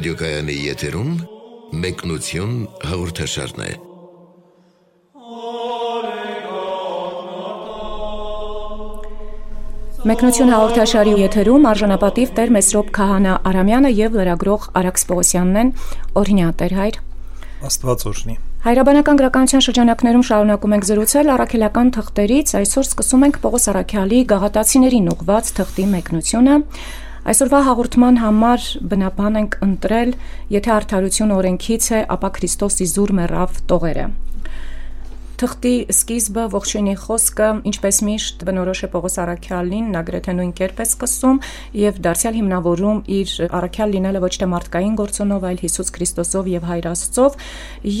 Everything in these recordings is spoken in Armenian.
Ռադիոկայանի եթերում մեկնություն հաղորդաշարն է։ Մեկնություն հաղորդաշարի եթերում արժանապատիվ Տեր Մեսրոպ Քահանա Արամյանը եւ լրագրող Արաքս Պողոսյանն են օրհնյա Տեր հայր։ Աստված օրհնի։ Հայրաբանական գրականության շրջանակներում շարունակում ենք զրուցել առաքելական թղթերից, այսօր սկսում ենք Պողոս Արաքյալի գաղատացիներին ուղված թղթի մեկնությունը։ Այսօրվա հաղորդման համար բնաբան ենք ընտրել, եթե արդարություն օրենքից է, ապա Քրիստոսի զուր մեռավ տողերը։ Թղթի սկիզբը ողջույնի խոսքը, ինչպես միշտ բնորոշ է Պողոս Արաքյալին, նա գրեթե նույն կերպ է սկսում եւ դարձյալ հիմնավորում իր Արաքյալ լինելը ոչ թե մարդկային գործոնով, այլ Հիսուս Քրիստոսով եւ Հայր Աստծով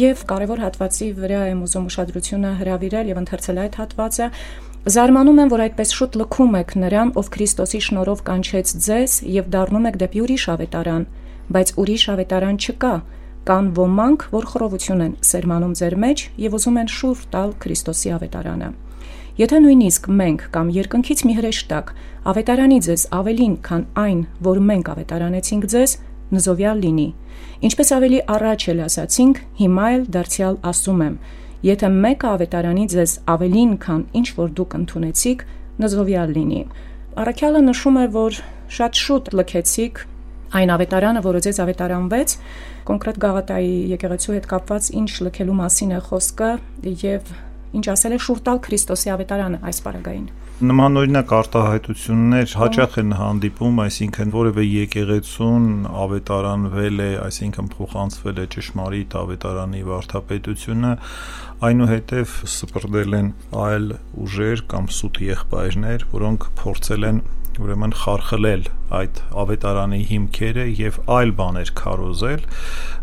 եւ կարեւոր հատվածի վրա եմ ուզում ուշադրությունը հրավիրել եւ ընթերցել այդ հատվածը Զարմանում եմ, որ այդպես շուտ լքում եք նրան, ով Քրիստոսի շնորհով կանչեց ձեզ եւ դառնում եք դեպի ուրիշ ավետարան, բայց ուրիշ ավետարան չկա։ Կան ոմանք, որ խռովություն են սերմանում ձեր մեջ եւ ուզում են շուր տալ Քրիստոսի ավետարանը։ Եթե նույնիսկ մենք կամ երկնքից մի հրեշտակ ավետարանի ձեզ ավելին, քան այն, որ մենք ավետարանեցինք ձեզ, նզովյալ լինի։ Ինչպես ավելի առաջ էլ ասացինք, հիմա էլ դարձյալ ասում եմ, եթե մեկը ավետարանի ձեզ ավելին, քան ինչ որ դուք ընդունեցիք, նզովյալ լինի։ Առաքյալը նշում է, որ շատ շուտ լքեցիք այն ավետարանը, որը ձեզ ավետարանվեց, կոնկրետ Գաղատայի եկեղեցու հետ կապված ինչ լքելու մասին է խոսքը եւ ինչ ասել է շուրտալ Քրիստոսի ավետարանը այս պարագային նմանօրինակ արտահայտություններ հաճախ են հանդիպում, այսինքն որևէ եկեղեցուն ավետարանվել է, այսինքն փոխանցվել է ճշմարիտ ավետարանի վարդապետությունը, այնուհետև սպրդել են այլ ուժեր կամ սուտ եղբայրներ, որոնք փորձել են ուրեմն խարխլել այդ ավետարանի հիմքերը եւ այլ բաներ քարոզել,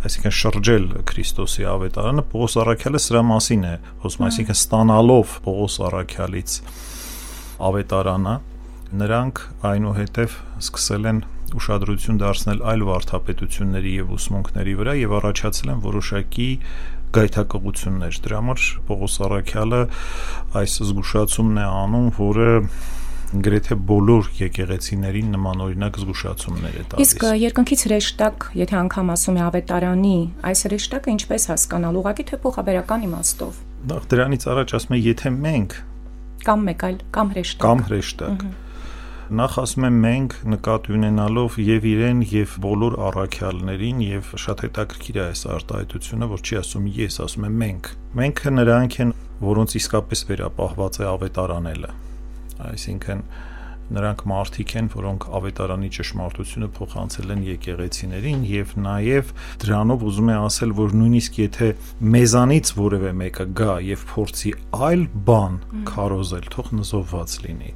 այսինքն շրջել Քրիստոսի ավետարանը, Պողոս Արաքյալը սրա մասին է, խոսում, այսինքն ստանալով Պողոս Արաքյալից ավետարանը, նրանք այնուհետև սկսել են ուշադրություն դարձնել այլ վարդապետությունների եւ ուսմունքների վրա եւ առաջացել են որոշակի գայթակղություններ։ Դրա համար Պողոս Արաքյալը այս զգուշացումն է անում, որը գրեթե բոլոր եկեղեցիներին նմանօրինակ զգուշացումներ է տալիս։ Իսկ երկնքից հրեշտակ, եթե անգամ ասում է ավետարանի, այս հրեշտակը ինչպես հասկանալ, ուղղակի թե փոխաբերական իմաստով։ Նախ դրանից առաջ ասում եմ, եթե մենք կամ մեկ այլ կամ հրեշտակ կամ հրեշտակ նախ ասում եմ մենք նկատի ունենալով եւ իրեն եւ բոլոր առաքյալներին եւ շատ հետաքրքիր է այս արտահայտությունը որ չի ասում ես ասում եմ մենք մենքը նրանք են որոնց իսկապես վերապահված է ավետարանելը այսինքն նրանք մարդիկ են, որոնք ավետարանի ճշմարտությունը փոխանցել են եկեղեցիներին եւ նաեւ դրանով ուզում է ասել, որ նույնիսկ եթե մեզանից որևէ մեկը գա եւ փորձի այլ բան քարոզել, թող նզովված լինի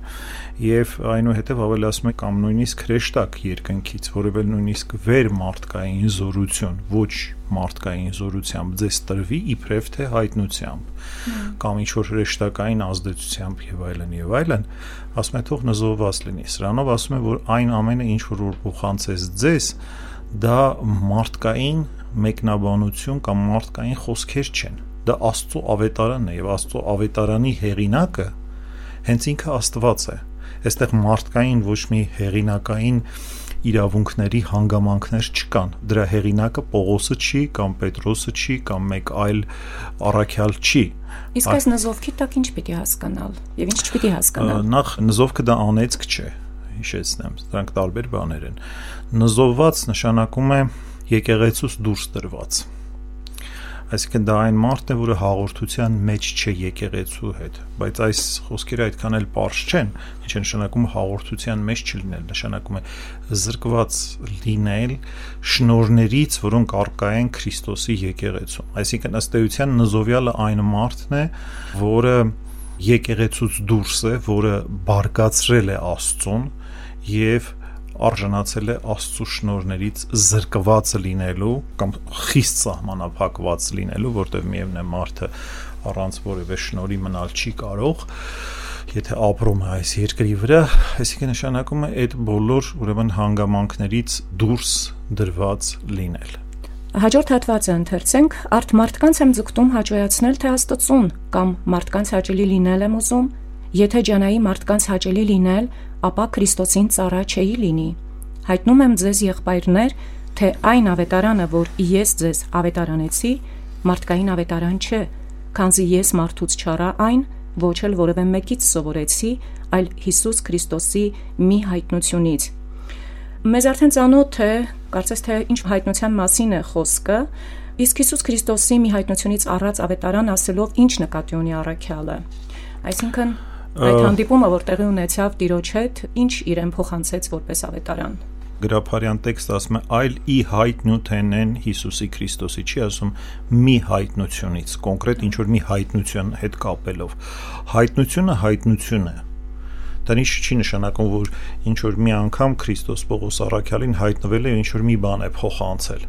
եւ այնուհետեւ ավելացում է կամ նույնիսկ հրեշտակ երկնքից, որևէ նույնիսկ վեր մարդկային զորություն, ոչ մարդկային զորությամբ ձեզ տրվի իբրև թե հայտնությամբ կամ ինչ որ հրեշտակային ազդեցությամբ եւ այլն եւ այլն ասում է թող նզովված լինի սրանով ասում է որ այն ամենը ինչ որ որ փոխանցես ձեզ դա մարդկային մեկնաբանություն կամ մարդկային խոսքեր չեն դա Աստծո ավետարանն է եւ Աստծո ավետարանի հեղինակը հենց ինքը Աստված է այստեղ մարդկային ոչ մի հեղինակային իրավունքների հանգամանքներ չկան։ Դրա հեղինակը Պողոսը չի կամ Պետրոսը չի կամ մեկ այլ առաքյալ չի։ Իսկ այս նզովքի տակ ինչ պիտի հասկանալ եւ ինչ չպիտի հասկանալ։ Նախ նզովքը դա անեծք չէ, հիշեցնեմ, դրանք տարբեր բաներ են։ Նզովված նշանակում է եկեղեցուց դուրս տրված Այսինքն դա այն մարդն է, որը հաղորդության մեջ չէ եկեղեցու հետ, բայց այս խոսքերը այդքան էլ པարզ չեն, ինչ է նշանակում հաղորդության մեջ չլինել, նշանակում է զրկված լինել շնորներից, որոնք արկա են Քրիստոսի եկեղեցում։ Այսինքն ըստ էության նզովյալը այն մարդն է, որը եկեղեցուց դուրս է, որը բարգացրել է Աստծուն եւ արժանացել է Աստծո շնորներից զրկված լինելու կամ խիստ սահմանափակված լինելու, որտեղ միևն է մարդը առանց որևէ շնորի մնալ չի կարող եթե ապրում է այս երկրի վրա, այսինքն նշանակում է այդ բոլոր ուրեմն հանգամանքներից դուրս դրված լինել։ Հաջորդ հատվածը ընթերցենք. «Արդ մարդկանց եմ ձգտում հաջողացնել թե Աստծուն կամ մարդկանց հաճելի լինել եմ ուզում, եթե ջանայի մարդկանց հաճելի լինել, ապա Քրիստոսին ծառա չէի լինի։ Հայտնում եմ ձեզ եղբայրներ, թե այն ավետարանը, որ ես ձեզ ավետարանեցի, մարդկային ավետարան չէ, քանզի ես մարդուց չարա այն, ոչ էլ որևէ մեկից սովորեցի, այլ Հիսուս Քրիստոսի մի հայտնությունից։ Մեզ արդեն ծանոթ է, կարծես թե ինչ հայտնության մասին է խոսքը, իսկ Հիսուս Քրիստոսի մի հայտնությունից առած ավետարան ասելով ինչ նկատի ունի առաքյալը։ Այսինքն այդ հանդիպումը, որ տեղի ունեցավ Տիրոջ հետ, ինչ իրեն փոխանցեց որպես ավետարան գրափարյան տեքստը ասում է այլ ի հայտնութենեն Հիսուսի Քրիստոսի չի ասում մի հայտնությունից կոնկրետ ինչ որ մի հայտնություն հետ կապելով հայտնությունը հայտնություն է դա ինչ չի նշանակում որ ինչ որ մի անգամ Քրիստոս Պողոս Արաքյալին հայտնվել է ինչ որ մի բան է փոխանցել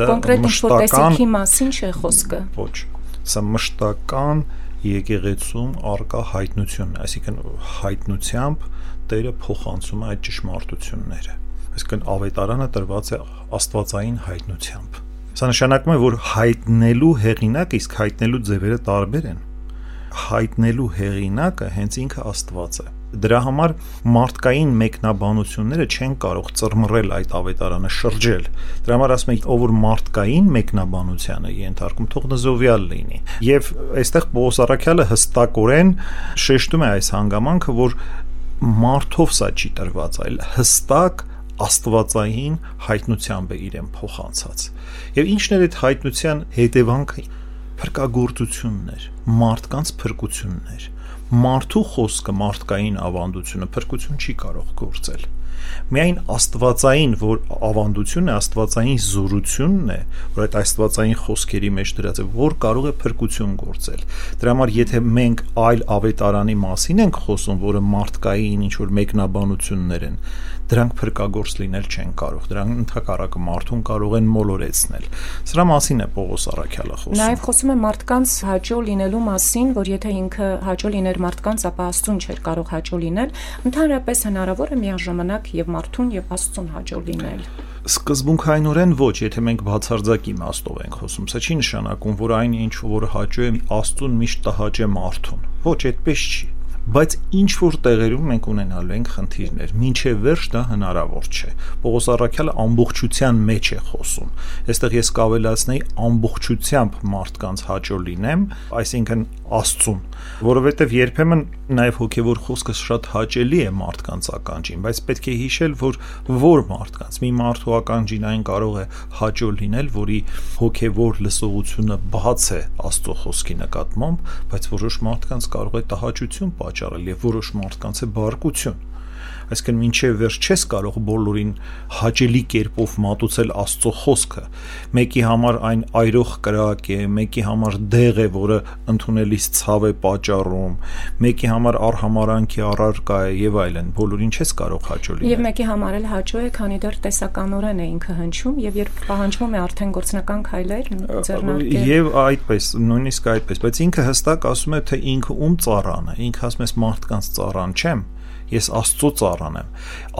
դա կոնկրետ ինչ որ տեսիքի մասին չէ խոսքը ոչ սա մշտական եկեղեցում արկա հայտնությունն է այսինքն հայտնությամբ Տերը փոխանցում է այդ ճշմարտությունները այսինքն ավետարանը տրված է աստվածային հայտնությամբ։ Սա նշանակում է, որ հայտնելու հեղինակը իսկ հայտնելու ձևերը տարբեր են։ Հայտնելու հեղինակը հենց ինքը Աստված է։ Դրա համար մարդկային մեկնաբանությունները չեն կարող ծռմռել այդ ավետարանը, շրջել։ Դրա համար ասում ենք, ով որ մարդկային մեկնաբանությանը ենթարկում, թող նզովյալ լինի։ Եվ այստեղ Պողոս Արաքյալը հստակորեն շեշտում է այս հանգամանքը, որ մարդով սա չի տրված, այլ հստակ աստվածային հայտնությամբ է իրեն փոխանցած։ Եվ ինչն էր այդ հայտնության հետևանքը փրկagorցություններ, մարդկանց փրկություններ։ Մարդու խոսքը, մարդկային ավանդությունը փրկություն չի կարող գործել միայն աստվածային, որ ավանդությունն է, աստվածային զորությունն է, որ այդ աստվածային խոսքերի մեջ դրած է, որ կարող է փրկություն գործել։ Դրա համար եթե մենք այլ ավետարանի մասին ենք խոսում, որը մարդկային ինչ որ մեկնաբանություններ են, դրանք փրկagorց լինել չեն կարող։ Դրանք ընդհակառակը մարդուն կարող են մոլորեցնել։ Սրա մասին է Պողոս Արաքյալը խոսում։ Նաև խոսում է մարդկանց հաճո լինելու մասին, որ եթե ինքը հաճո լիներ մարդկանց, ապա Աստծուն չէր կարող հաճո լինել, ընդհանրապես հնարավոր է միաժամանակ եւ մարդուն եւ Աստծուն հաճո լինել։ Սկզբունքայինորեն ոչ, եթե մենք բացարձակ իմաստով ենք խոսում, սա չի նշանակում, որ այն ինչ որ հաճո է Աստծուն միշտ տհաճ է մարդուն։ Ոչ, այդպես չի բայց ինչ որ տեղերում մենք ունենալու ենք խնդիրներ։ Մինչև վերջ դա հնարավոր չէ։ Պողոս Արաքյալը ամբողջության մեջ է խոսում։ Այստեղ ես կավելացնեի ամբողջությամբ մարդկանց հաճո լինեմ, այսինքն Աստծուն, որովհետև երբեմն նաև հոգևոր խոսքը շատ հաճելի է մարդկանց ականջին, բայց պետք է հիշել, որ որ մարդկանց մի մարդու ականջին այն կարող է հաճո լինել, որի հոգևոր լսողությունը բաց է Աստծո խոսքի նկատմամբ, բայց որոշ մարդկանց կարող է տհաճություն պատճառել եւ որոշ մարդկանց է բարկություն այսինքն մինչև վերջ չես կարող բոլորին հաճելի կերպով մատուցել Աստծո խոսքը։ Մեկի համար այն այրող կրակ է, մեկի համար դեղ է, որը ընդունելիս ցավ է պատճառում, մեկի համար արհամարանքի առարկա է եւ այլն։ Բոլորին չես կարող հաճո լինել։ Եվ մեկի համար էլ հաճո է, քանի դեռ տեսականորեն է ինքը հնչում եւ երբ պահանջվում է արդեն գործնական քայլեր ձեռնարկել։ Եվ այդպես, նույնիսկ այդպես, բայց ինքը հստակ ասում է, թե ինքը ում ծառան է։ Ինքը ասում է մարդկանց ծառան չեմ ես Աստծո ծառան եմ։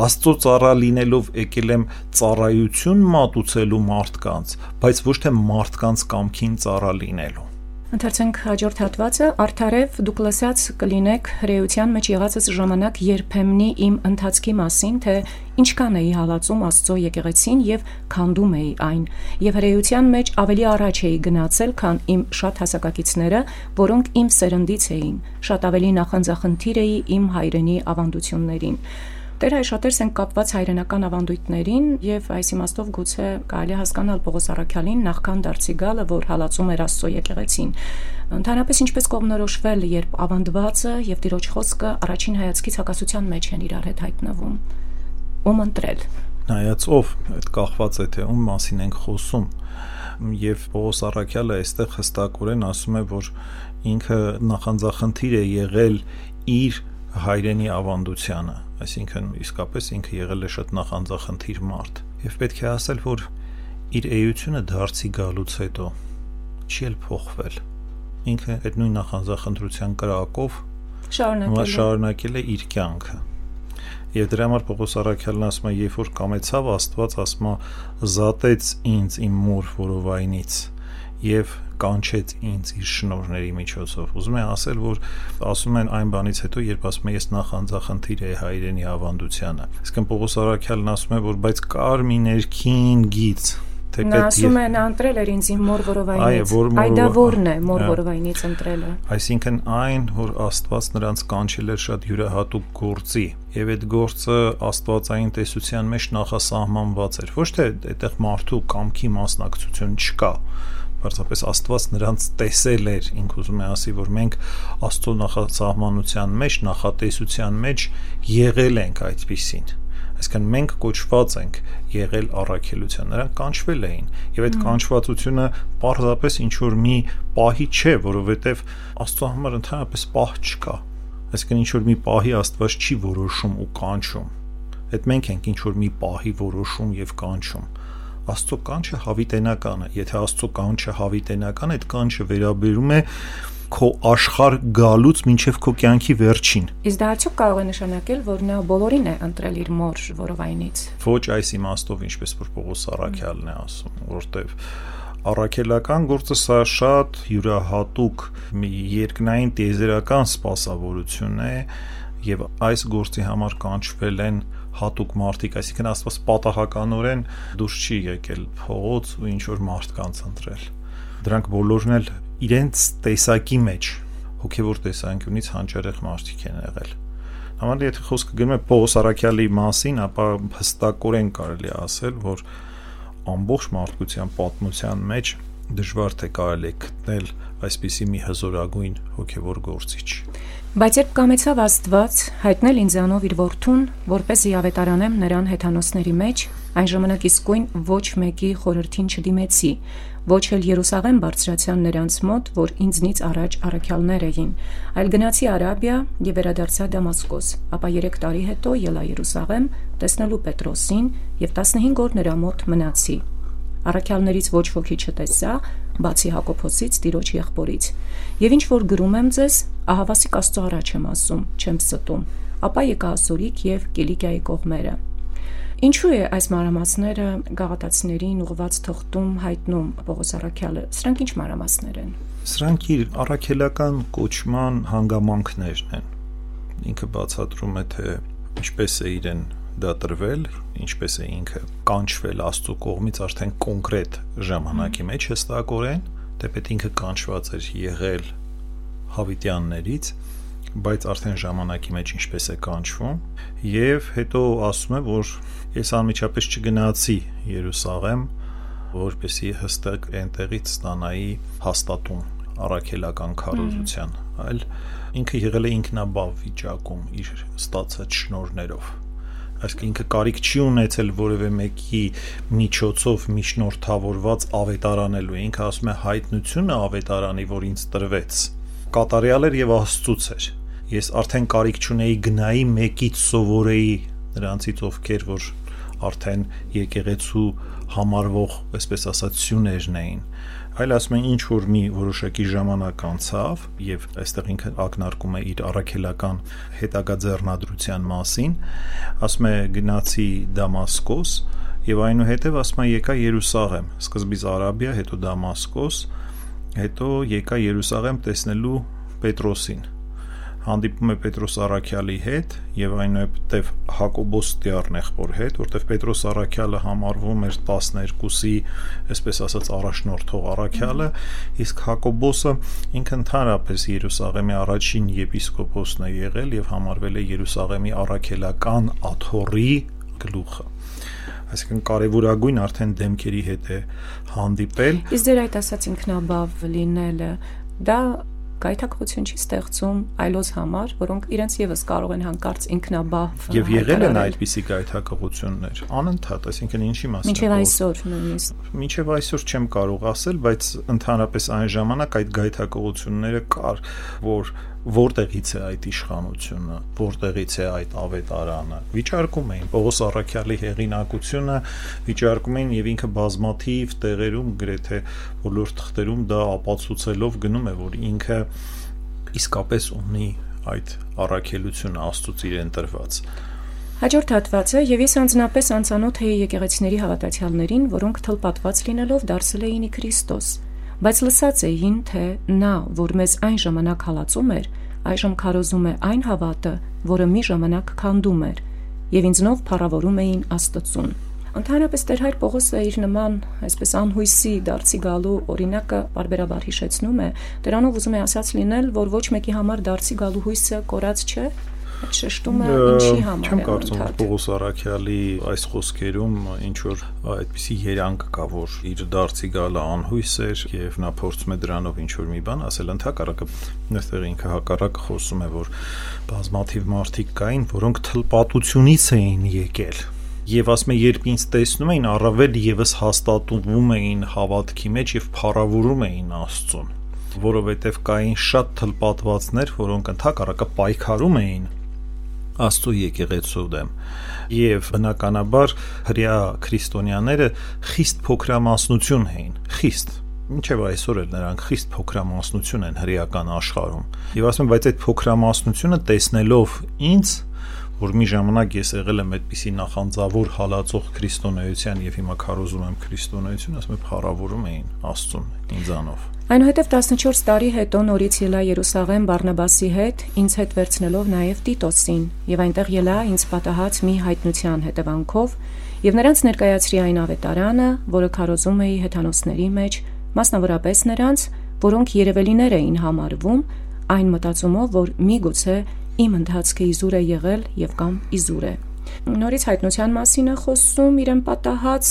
Աստծո ծառա լինելով եկել եմ ծառայություն մատուցելու մարդկանց, բայց ոչ թե մարդկանց կամքին ծառա լինելու։ Ընթերցենք հաջորդ հատվածը արդարև դուք լսած կլինեք հրեության մեջ եղածս ժամանակ երբեմնի իմ ընթացքի մասին թե ինչքան էի հալածում Աստծո եկեղեցին եւ քանդում էի այն եւ հրեության մեջ ավելի առաջ էի գնացել քան իմ շատ հասակակիցները որոնք իմ սերնդից էին շատ ավելի նախանձախնդիր էի իմ հայրենի ավանդություններին Տեր այշատերս են կապված հայրենական ավանդույթներին եւ այս իմաստով գուցե կարելի հասկանալ Պողոս Արաքյալին նախքան դարձի գալը, որ հալածում էր Աստծո եկեղեցին։ Ընդհանրապես ինչպես կողմնորոշվել, երբ ավանդվածը եւ Տիրոջ խոսքը առաջին հայացքից հակասության մեջ են իրար հետ հայտնվում։ Ում ընտրել։ Նայած ով այդ կախված է թե ում մասին ենք խոսում եւ Պողոս Արաքյալը այստեղ հստակորեն ասում է, որ ինքը նախանձախնդիր է եղել իր հայրենի ավանդությանը, այսինքն իսկապես ինքը եղել է շատ նախանձախնդիր մարդ։ Եվ պետք է ասել, որ իր էությունը դարձի գալուց հետո չի էլ փոխվել։ Ինքը այդ նույն նախանձախնդրության կրակով շարունակել է շարունակել է իր կյանքը։ Եվ դրա համար Պողոս Արաքյալն ասում է, երբ որ կամեցավ Աստված ասում է զատեց ինձ իմ մոր որովայնից եւ կանչեց ինձ իր շնորհների միջոցով։ Ուզում եմ ասել, որ ասում են այն բանից հետո, երբ ասում եմ ես նախ անձախնդիր է հայրենի ավանդությանը։ Իսկն Պողոս Արաքյալն ասում է, որ բայց կար մի ներքին գից, Նա ասում է նա ընտրել էր ինձ մոր որովայնից։ Այ դա որն է մոր որովայնից ընտրելը։ Այսինքն այն, որ Աստված նրանց կանչել էր շատ յուրահատուկ գործի, եւ այդ գործը Աստվածային տեսության մեջ նախասահմանված էր։ Ոչ թե այդտեղ մարդու կամքի մասնակցություն չկա, Պարզապես Աստված նրանց տեսել էր, ինք ուզում է ասի, որ մենք Աստծո նախասահմանության մեջ, նախատեսության մեջ եղել ենք այդպիսին այսինքն մենք կոչված ենք եղել առաքելության նրանք կանչվել էին եւ այդ կանչվածությունը պարզապես ինչ որ մի պահի չէ որովհետեւ աստծո համար ընդհանրապես պահ չկա այսինքն ինչ որ մի պահի աստված չի որոշում ու կանչում այդ մենք ենք ինչ որ մի պահի որոշում եւ կանչում Աստծո կանչը հավիտենական է։ Եթե Աստծո կանչը հավիտենական է, այդ կանչը վերաբերում է քո աշխարհ գալուց մինչև քո կյանքի վերջին։ Իսկ դա արդյոք կարող է նշանակել, որ նա բոլորին է ընտրել իր մոր որովայնից։ Ոչ այս իմաստով, ինչպես որ Պողոս Արաքյալն է ասում, որտեվ առաքելական գործը սա շատ յուրահատուկ մի երկնային տեզերական սպասավորություն է եւ այս գործի համար կանչվել են հատուկ մարդիկ, այսինքն Աստված պատահականորեն դուրս չի եկել փողոց ու ինչ որ մարդկանց ընտրել։ Դրանք բոլորն էլ իրենց տեսակի մեջ հոգևոր տեսանկյունից հանճարեղ մարդիկ են եղել։ Համարը եթե խոսքը գնում է Պողոս Արաքյալի մասին, ապա հստակորեն կարելի ասել, որ ամբողջ մարդկության պատմության մեջ դժվար թե կարելի գտնել այսպիսի մի հզորագույն հոգևոր գործիչ։ Բայց երբ կամեցավ Աստված հայտնել ինձանով իր որդուն, որպեսզի ավետարանեմ նրան հեթանոսների մեջ, այն ժամանակ իսկույն ոչ մեկի խորհրդին չդիմեցի, ոչ էլ Երուսաղեմ բարձրացան մոտ, որ ինձնից առաջ առաքյալներ էին, այլ գնացի Արաբիա եւ վերադարձա Դամասկոս, ապա 3 տարի հետո ելա Երուսաղեմ տեսնելու Պետրոսին եւ 15 օր նրա մոտ մնացի։ Առաքյալներից ոչ ոքի չտեսա, բացի Հակոբոսից, Տիրոջ եղբորից։ Եվ ինչ որ գրում եմ ձեզ, ահավասիկ Աստծո առաջ եմ ասում, չեմ ստում։ Ապա եկա Ասորիկ եւ Կիլիկիայի կողմերը։ Ինչու է այս մանրամասները գաղատացիներին ուղված թղթում հայտնում Պողոս Արաքյալը։ Սրանք ինչ մանրամասներ են։ Սրանք իր առաքելական կոչման հանգամանքներն են։ Ինքը բացատրում է թե ինչպես է իրեն դա տրվել, ինչպես է ինքը կանչվել Աստծո կողմից արդեն կոնկրետ ժամանակի մեջ հստակորեն, թեպետ ինքը կանչված էր եղել հավիտյաններից, բայց արդեն ժամանակի մեջ ինչպես է կանչվում եւ հետո ասում է որ ես անմիջապես չգնացի Երուսաղեմ որպեսի հստակ այնտեղից ստանայի հաստատում առաքելական քարոզության այլ ինքը եղել է ինքնաբավ վիճակում իր ստացած շնորներով այսինքն ինքը կարիք չի ունեցել որևէ մեկի միջոցով միջնորդավորված ավետարանելու ինքը ասում է հայտնությունը ավետարանի որ ինձ տրվեց կատարյալ էր եւ աստծուց էր ես արդեն կարիք չունեի գնայի մեկից սովորեի նրանցից ովքեր որ արդեն եկեղեցու համարվող, այսպես ասած, սյուներն էին այլ ասում են ինչ որ մի որոշակի ժամանակ անցավ եւ այստեղ ինքը ակնարկում է իր առաքելական հետագա ձեռնադրության մասին ասում է գնացի Դամասկոս եւ այնուհետեւ ասում է եկա Երուսաղեմ սկզբից Արաբիա հետո Դամասկոս հետո եկա Երուսաղեմ տեսնելու Պետրոսին հանդիպում է Պետրոս Արաքյալի հետ եւ այնուհետեւ Հակոբոս Տիառնեղբոր հետ, որտեղ Պետրոս Արաքյալը համարվում էր 12-ի, այսպես ասած, առաջնորդող Արաքյալը, իսկ Հակոբոսը ինքը ընդհանրապես Երուսաղեմի առաջին եպիսկոպոսն է եղել եւ համարվել է Երուսաղեմի առաքելական աթոռի գլուխը այսինքն կարևորագույն արդեն դեմքերի հետ է հանդիպել։ Իսկ ձեր այդ ասած ինքնաբավ լինելը դա գայթակղություն չի ստեղծում այլոց համար, որոնք իրենց եւս կարող են հանկարծ ինքնաբավ եւ եղել են այդպիսի գայթակղություններ անընդհատ, այսինքն ինչի մասին։ Մինչեւ այսօր նույնիսկ։ Մինչեւ այսօր չեմ կարող ասել, բայց ընդհանրապես այն ժամանակ այդ գայթակղությունները կար, որ որտեղից է այդ իշխանությունը, որտեղից է այդ ավետարանը։ Վիճարկում էին Պողոս Առաքյալի հեղինակությունը, վիճարկում էին եւ ինքը բազմաթիվ տեղերում գրեթե բոլոր թղթերում դա ապացուցելով գնում է, որ ինքը իսկապես ունի այդ առաքելությունը Աստծուց իրեն տրված։ Հաջորդ հատվածը եւ ես անձնապես անցանոթ էի եկեղեցիների հավատացյալներին, որոնք թլպատված լինելով դարձել էին Քրիստոս Բայց լսած էին, թե նա, որ մեզ այն ժամանակ հալածում էր, այժմ քարոզում է այն հավատը, որը մի ժամանակ քանդում էր, եւ ինձնով փառավորում էին Աստծուն։ Ընդհանրապես Տեր հայր Պողոսը իր նման այսպես անհույսի դարձի գալու օրինակը բարբերաբար հիշեցնում է, դրանով ուզում է ասած լինել, որ ոչ մեկի համար դարձի գալու հույսը կորած չէ, այդ շեշտումը ինչի համար է։ Չեմ կարծում, որ Պողոս Արաքյալի այս խոսքերում ինչ որ այդպիսի երանգ կա, որ իր դարձի գալը անհույս էր եւ նա փորձում է դրանով ինչ որ մի բան ասել, ընդհակառակը այստեղ ինքը հակառակը խոսում է, որ բազմաթիվ մարդիկ կային, որոնք թլպատությունից էին եկել եւ ասում է երբ ինձ տեսնում էին առավել եւս հաստատվում էին հավատքի մեջ եւ փառավորում էին Աստծուն որովհետեւ կային շատ թլպատվածներ, որոնք ընդհակառակը պայքարում էին Աստծո եկեղեցու դեմ։ Եվ բնականաբար հрья քրիստոնյաները խիստ փոքրամասնություն էին, խիստ մինչև այսօր էլ նրանք խիստ փոքրամասնություն են հրեական աշխարհում։ Եվ ասում եմ, բայց այդ փոքրամասնությունը տեսնելով ինձ որ մի ժամանակ ես եղել եմ այդպիսի նախանձավոր հալածող քրիստոնեության եւ հիմա քարոզում եմ քրիստոնեություն, ասում եմ փառավորում էին Աստծուն ինձանով։ Այնուհետև 14 տարի հետո նորից ելա Երուսաղեմ Բարնաբասի հետ, ինձ հետ վերցնելով նաև Տիտոսին, եւ այնտեղ ելա ինձ պատահած մի հայտնության հետևանքով, եւ նրանց ներկայացրի այն ավետարանը, որը քարոզում էի հեթանոսների մեջ, մասնավորապես նրանց, որոնք երևելիներ էին համարվում, այն մտածումով, որ միգուցե իմ ընթացքը իզուր եղել կամ իզուր է նորից հայտնության մասին է խոսում իրեն պատահած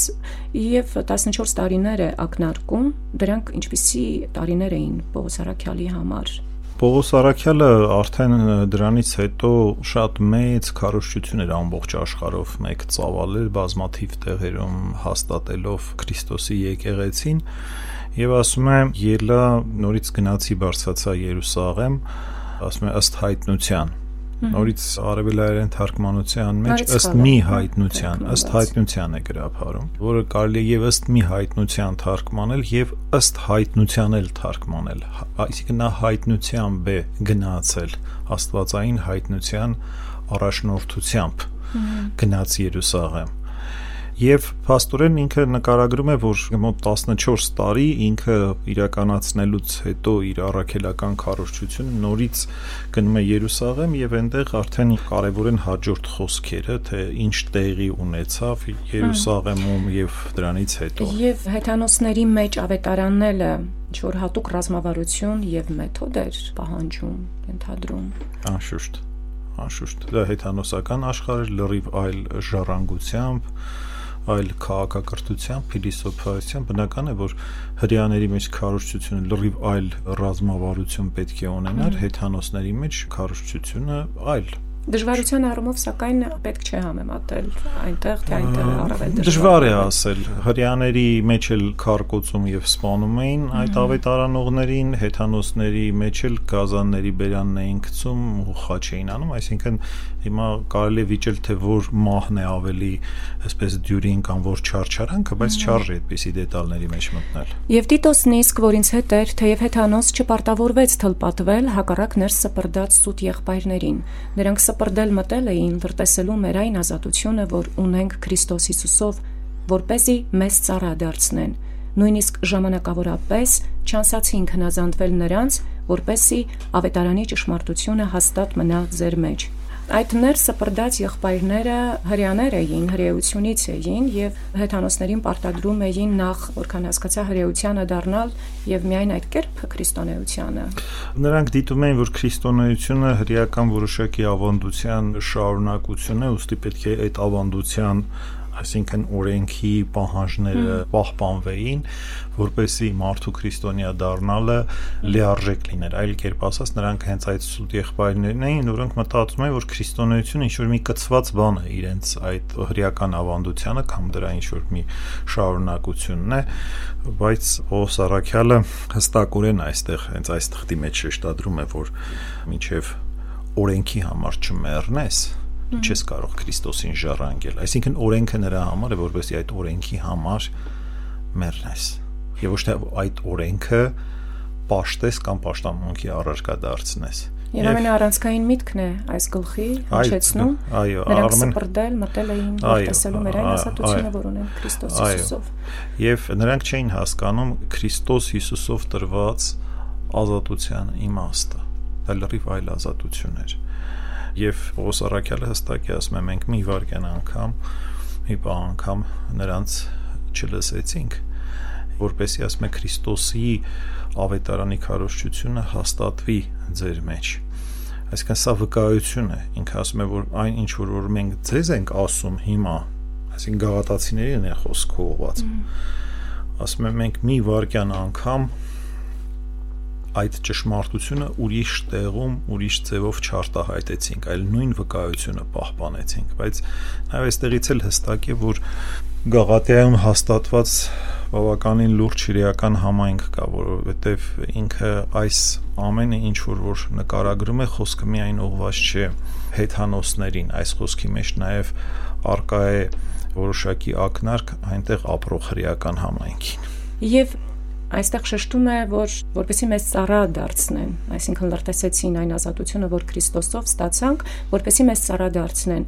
եւ 14 տարիներ է ակնարկում դրանք ինչպիսի տարիներ էին Պողոս Արաքյալի համար Պողոս Արաքյալը արդեն դրանից հետո շատ մեծ քարոշչություն էր ամբողջ աշխարհով մեկ ծավալել բազմաթիվ տեղերում հաստատելով Քրիստոսի եկեղեցին եւ ասում է ելա նորից գնացի բարձացա Երուսաղեմ ասում է ըստ հայտնության նորից արևելայերեն թարգմանության մեջ ըստ մի հայտնության ըստ հայտնության է գրափարում որը կարելի է եւ ըստ մի հայտնության թարգմանել եւ ըստ հայտնության էլ թարգմանել այսինքն նա հայտնությամբ է գնացել աստվածային հայտնության առաջնորդությամբ գնաց Երուսաղեմ Եվ փաստորեն ինքը նկարագրում է, որ մոտ 14 տարի ինքը իրականացնելուց հետո իր առաքելական քարոշչությունը նորից գնում է Երուսաղեմ եւ այնտեղ արդեն կարեւոր են հաջորդ խոսքերը, թե ինչ տեղի ունեցավ Երուսաղեմում եւ դրանից հետո։ Եվ հեթանոսների մեջ ավետարանելը ինչ որ հատուկ ռազմավարություն եւ մեթոդ էր պահանջում, ընդհանրում։ Անշուշտ անշուշտ դա հեթանոսական աշխարհ լրիվ այլ ժառանգությամբ այլ քաղաքակրթության, փիլիսոփայության, բնական է, որ հрьяաների մեջ քարոշչությունը լրիվ այլ ռազմավարություն պետք է ունենար, հեթանոսների մեջ քարոշչությունը այլ Դժվարության առումով սակայն պետք չէ համեմատել այնտեղ թե այնտեղ առավել դժվար։ Դժվար է ասել։ Հрьяաների մեջ էլ քարկոցում եւ սպանում էին այդ ավետարանողներին, հեթանոսների մեջ էլ գազանների բերանն էին գցում ու խաչ էին անում, այսինքն հիմա կարելի է վիճել թե որ մահն է ավելի, այսպես դյուրին կամ որ չարչարանքը, բայց չարժի այդպիսի դետալների մեջ մտնել։ Եվ Տիտոսն իսկ որ ինձ հետ էր, թեև հեթանոս չպարտավորվեց թլպատվել հակառակ ներս սպրդած սուտ եղբայրներին։ Նրանք սպրդել մտել էին վրտեսելու մեր այն ազատությունը, որ ունենք Քրիստոս Հիսուսով, որ เป զի մեզ ծառա դարձնեն նույնիսկ ժամանակավորապես չանսացին հնազանդվել նրանց, որպեսի ավետարանի ճշմարտությունը հաստատ մնա ձեր մեջ։ Այդ ներ սպրդած եղբայրները հрьяաներ էին, հрьяությունից էին եւ հեթանոսներին պարտադրում էին նախ որքան հասկացա հрьяությանը դառնալ եւ միայն այդ կերպ քրիստոնեությանը։ Նրանք դիտում էին, որ քրիստոնեությունը հрьяական որոշակի ավանդության շարունակությունն է, ուստի պետք է այդ ավանդության այսինքն օրենքի պահանջները պահպանվեին, որպեսի մարդու քրիստոնյա դառնալը լիարժեք լիներ։ Այլ կերպ ասած, նրանք հենց այդ սուտ եղբայրներն էին, որոնք մտածում էին, որ քրիստոնեությունը ինչ որ մի կծված բան է իրենց այդ հրեական ավանդությանը կամ դրա ինչ որ մի շարունակությունն է, բայց Օսարաքյալը հստակորեն այստեղ հենց այս թղթի մեջ շեշտադրում է, որ մինչև օրենքի համար չմեռնես, դու չես կարող Քրիստոսին ժառանգել։ Այսինքն օրենքը նրա համար է, որովհետեւ այդ օրենքի համար մեռնես։ Եվ ոչ թե այդ օրենքը պաշտես կամ պաշտամունքի առարկա դարձնես։ Եվ ամենաառանցքային միտքն է այս գլխի հնչեցնում։ Այո, Նրանք սպրդել, մտել էին տեսելու մեր այն ազատությունը, որ ունեն Քրիստոս Հիսուսով։ Եվ նրանք չէին հասկանում Քրիստոս Հիսուսով տրված ազատության իմաստը։ Դա լրիվ այլ ազատություն էր։ Եվ Պողոս Արաքյալը հստակ է ասում է մենք մի վարքան անգամ, մի բան անգամ նրանց չլսեցինք որպեսի ասում է Քրիստոսի ավետարանի քարոշչությունը հաստատվի ձեր մեջ այսինքն սա վկայություն է ինքը ասում է որ այն ինչ որ որ մենք ձեզ ենք ասում հիմա այսինքն գաղատացիներին է խոսքը ուղված ասում է մենք մի վարքյան անգամ այդ ճշմարտությունը ուրիշ տեղում, ուրիշ ձևով չարտահայտեցինք, այլ նույն վկայությունը պահպանեցինք, բայց նաև այստեղից էլ հստակ է, որ Գաղատիայում հաստատված բավականին լուրջ իրական համայնք կա, որովհետև ինքը այս ամենը ինչ որ որ նկարագրում է, խոսքը միայն ուղված չէ հեթանոսներին, այս խոսքի մեջ նաև արկա է որոշակի ակնարկ այնտեղ ապրող հրեական համայնքին։ Եվ այստեղ շեշտում է, որ որպեսի մեզ ծառա դարձնեն, այսինքն լրտեսեցին այն ազատությունը, որ Քրիստոսով ստացանք, որպեսի մեզ ծառա դարձնեն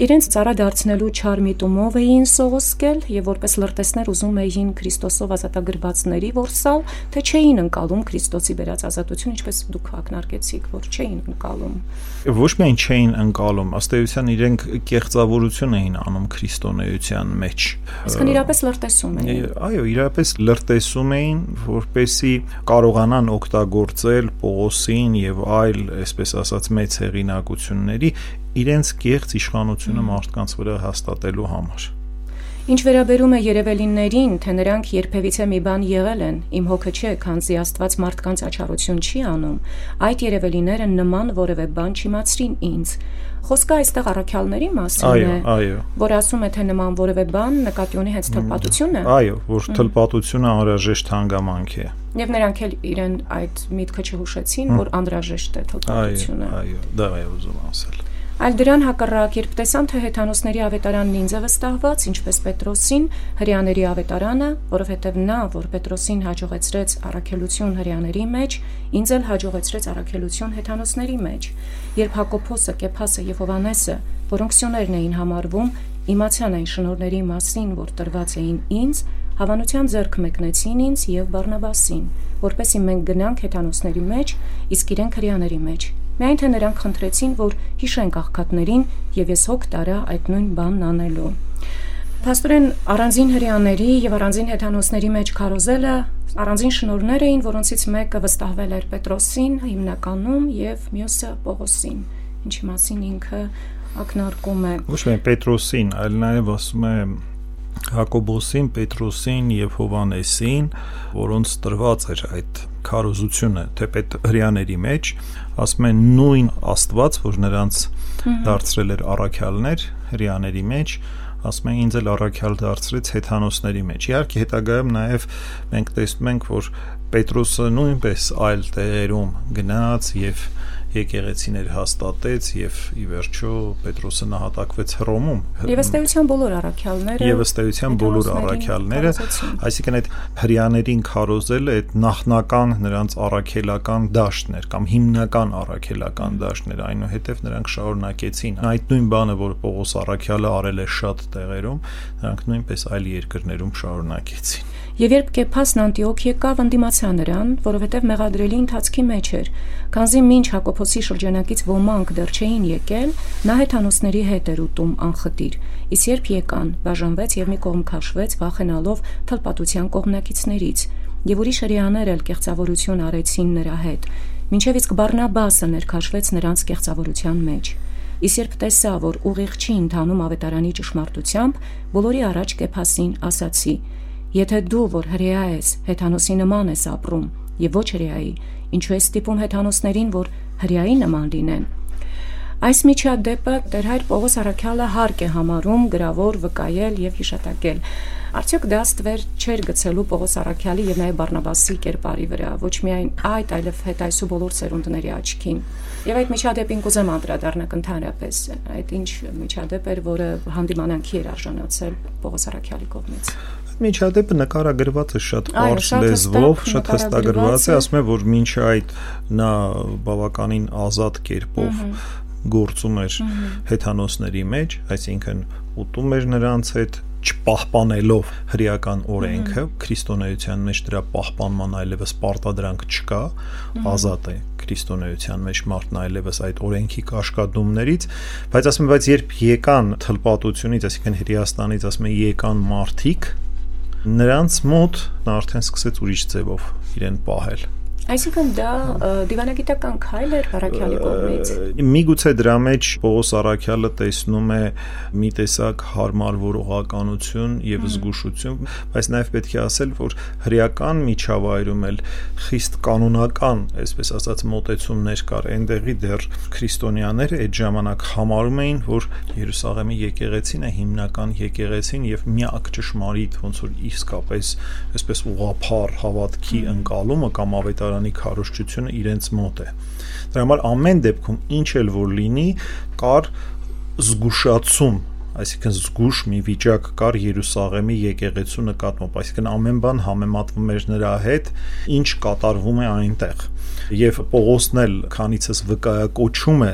իրենց ծառա դարձնելու չար միտումով էին սողոսկել եւ որպես լրտեսներ ուզում էին Քրիստոսով ազատագրվածների որսալ, թե չէին ընկալում Քրիստոսի վերած ազատություն, ինչպես դուք ակնարկեցիք, որ չէին ընկալում։ Ոչ միայն չէին ընկալում, ըստ էության իրենք կեղծավորություն էին անում քրիստոնեության մեջ։ Իսկն իրապես լրտեսում էին։ Այո, իրապես լրտեսում էին, որպեսի կարողանան օգտագործել Պողոսին եւ այլ, այսպես ասած, մեծ հեղինակությունների իրենց կեղծ իշխանությունը մարդկանց վրա հաստատելու համար։ Ինչ վերաբերում է Երևելիններին, թե նրանք երբևիցե մի բան եղել են, իմ հոգը չէ, քանզի Աստված մարդկանց աչառություն չի անում, այդ Երևելիները նման որևէ բան չիմացրին ինձ։ Խոսքը այստեղ առաքյալների մասին է, այո, որ ասում է թե նման որևէ բան նկատի ունի հենց թլպատությունը։ Այո, որ թլպատությունը անհրաժեշտ հանգամանք է։ Եվ նրանք էլ իրեն այդ միտքը չհուշեցին, որ անհրաժեշտ է թլպատությունը։ Այո, այո, դա է ուզում ասել։ Այլ դրան հակառակ, երբ տեսան, թե հեթանոսների ավետարանն ինձ է վստահված, ինչպես Պետրոսին, հрьяաների ավետարանը, որովհետև նա, որ Պետրոսին հաջողեցրեց առաքելություն հрьяաների մեջ, ինձ էլ հաջողեցրեց առաքելություն հեթանոսների մեջ։ Երբ Հակոբոսը, Կեփասը եւ Հովանեսը, որոնք սյուներն էին համարվում, իմացան այն շնորհների մասին, որ տրված էին ինձ, հավանության ձեռք մեկնեցին ինձ եւ Բարնաբասին, որպեսի մենք գնանք հեթանոսների մեջ, իսկ իրենք հрьяաների մեջ։ մեջ միայն թե նրանք խնդրեցին, որ հիշեն կաղքատներին եւ ես հոգ տարա այդ նույն բանն անելու։ Փաստորեն առանձին հрьяաների եւ առանձին հեթանոսների մեջ քարոզելը առանձին շնորներ էին, որոնցից մեկը վստահվել էր Պետրոսին հիմնականում եւ մյուսը Պողոսին, ինչի մասին ինքը ակնարկում է։ Ոչ միայն Պետրոսին, այլ նաեւ ասում է Հակոբոսին, Պետրոսին եւ Հովանեսին, որոնց տրված էր այդ քարոզությունը թեպետ հрьяաների մեջ, ասում են նույն Աստված, որ նրանց դարձրել էր առաքյալներ հрьяաների մեջ, ասում են ինձ էլ առաքյալ դարձրեց հեթանոսների մեջ։ Իհարկե հետագայում նաև մենք տեսնում ենք, որ Պետրոսը նույնպես այլ տեղերում գնաց եւ եկեղեցիներ հաստատեց եւ ի վերջո Պետրոսը նահատակվեց Հռոմում։ Եվ ըստեյության բոլոր առաքյալները Եվ ըստեյության բոլոր առաքյալները, այսինքն այդ հрьяաներին քարոզելը այդ նախնական նրանց առաքելական դաշտներ կամ հիմնական առաքելական դաշտներ, այնուհետև նրանք շարունակեցին այդ նույն բանը, որ Պողոս առաքյալը արել է շատ տեղերում, նրանք նույնպես այլ երկրներում շարունակեցին։ Եվ երբ Կեփասն Անտիոք եկավ, ընդդիմացան նրան, որովհետև մեղադրելի ընթացքի մեջ էր, քանզի մինչ Հակոբոսի շրջանակից ոմանք դեռ չէին եկել, նա հեթանոսների հետ էր ուտում անխտիր։ Իսկ երբ եկան, բաժանվեց եւ մի կողմ քաշվեց, վախենալով թլպատության կողմնակիցներից, եւ ուրիշ հрьяաներ էլ կեղծավորություն արեցին նրա հետ։ Մինչև իսկ Բարնաբասը ներքաշվեց նրանց կեղծավորության մեջ։ Իս երբ տեսա, որ ուղիղ չի ընթանում ավետարանի ճշմարտությամբ, բոլորի առաջ կեփասին ասացի. Եթե դու, որ հրեա ես, հեթանոսի նման ես ապրում եւ ոչ հրեայի, ինչու ես ստիպում հեթանոսներին, որ հրեայի նման լինեն։ Այս միջադեպը Տեր Հայր Պողոս Արաքյալը հարկ է համարում գրավոր վկայել եւ հիշատակել։ Արդյոք դա ստվեր չէր գցելու Պողոս Արաքյալի եւ նաեւ Բարնաբասի կերպարի վրա, ոչ միայն այդ, այլև հետ այսու բոլոր ծերունդների աչքին։ Եվ այդ միջադեպին կուզեմ անդրադառնալ ընդհանրապես։ Այդ ինչ միջադեպ էր, որը հանդիմանանքի էր արժանացել Պողոս Արաքյալի կողմից միջադեպը նկարագրված է շատ բարձ լեզվով, շատ հստակագրված է, ասում է, որ մինչ այդ նա բավականին ազատ կերպով գործում էր հեթանոսների մեջ, այսինքն ուտում էր նրանց հետ, չպահպանելով հրեական օրենքը, քրիստոնեության մեջ դրա պահպանման այլևս պարտադրանք չկա, ազատ է քրիստոնեության մեջ մարդն այլևս այդ օրենքի կաշկադումներից, բայց ասում եմ, բայց երբ եկան թլպատությունից, այսինքն Հրեաստանից, ասում եմ, եկան մարդիկ, նրանց մոտ նա արդեն սկսեց ուրիշ ձևով իրեն պահել Այսինքն դա դիվանագիտական քայլ էր Արաքյալի կողմից։ Միգուցե դրա մեջ Պողոս Արաքյալը տեսնում է մի տեսակ հարմարվորողականություն եւ զգուշություն, բայց նաեւ պետք է ասել, որ հրեական միջավայրում էլ խիստ կանոնական, այսպես ասած, մոտեցումներ կար։ Այնտեղի դեռ քրիստոնյաները այդ ժամանակ համարում էին, որ Երուսաղեմի եկեղեցին է հիմնական եկեղեցին եւ միակ ճշմարիտ ոնց որ իսկապես այսպես ուղափառ հավատքի ընկալումը կամ ավետարան Հայաստանի քարոշչությունը իրենց մոտ է։ Դրա համար ամեն դեպքում ինչ էլ որ լինի, կար զգուշացում այսինքն զգուշ մի վիճակ կար Երուսաղեմի եկեղեցու նկատմամբ, այսինքն ամեն բան համեմատվում էր նրա հետ, ինչ կատարվում է այնտեղ։ Եվ Պողոսն էլ քանիցս վկայակոչում է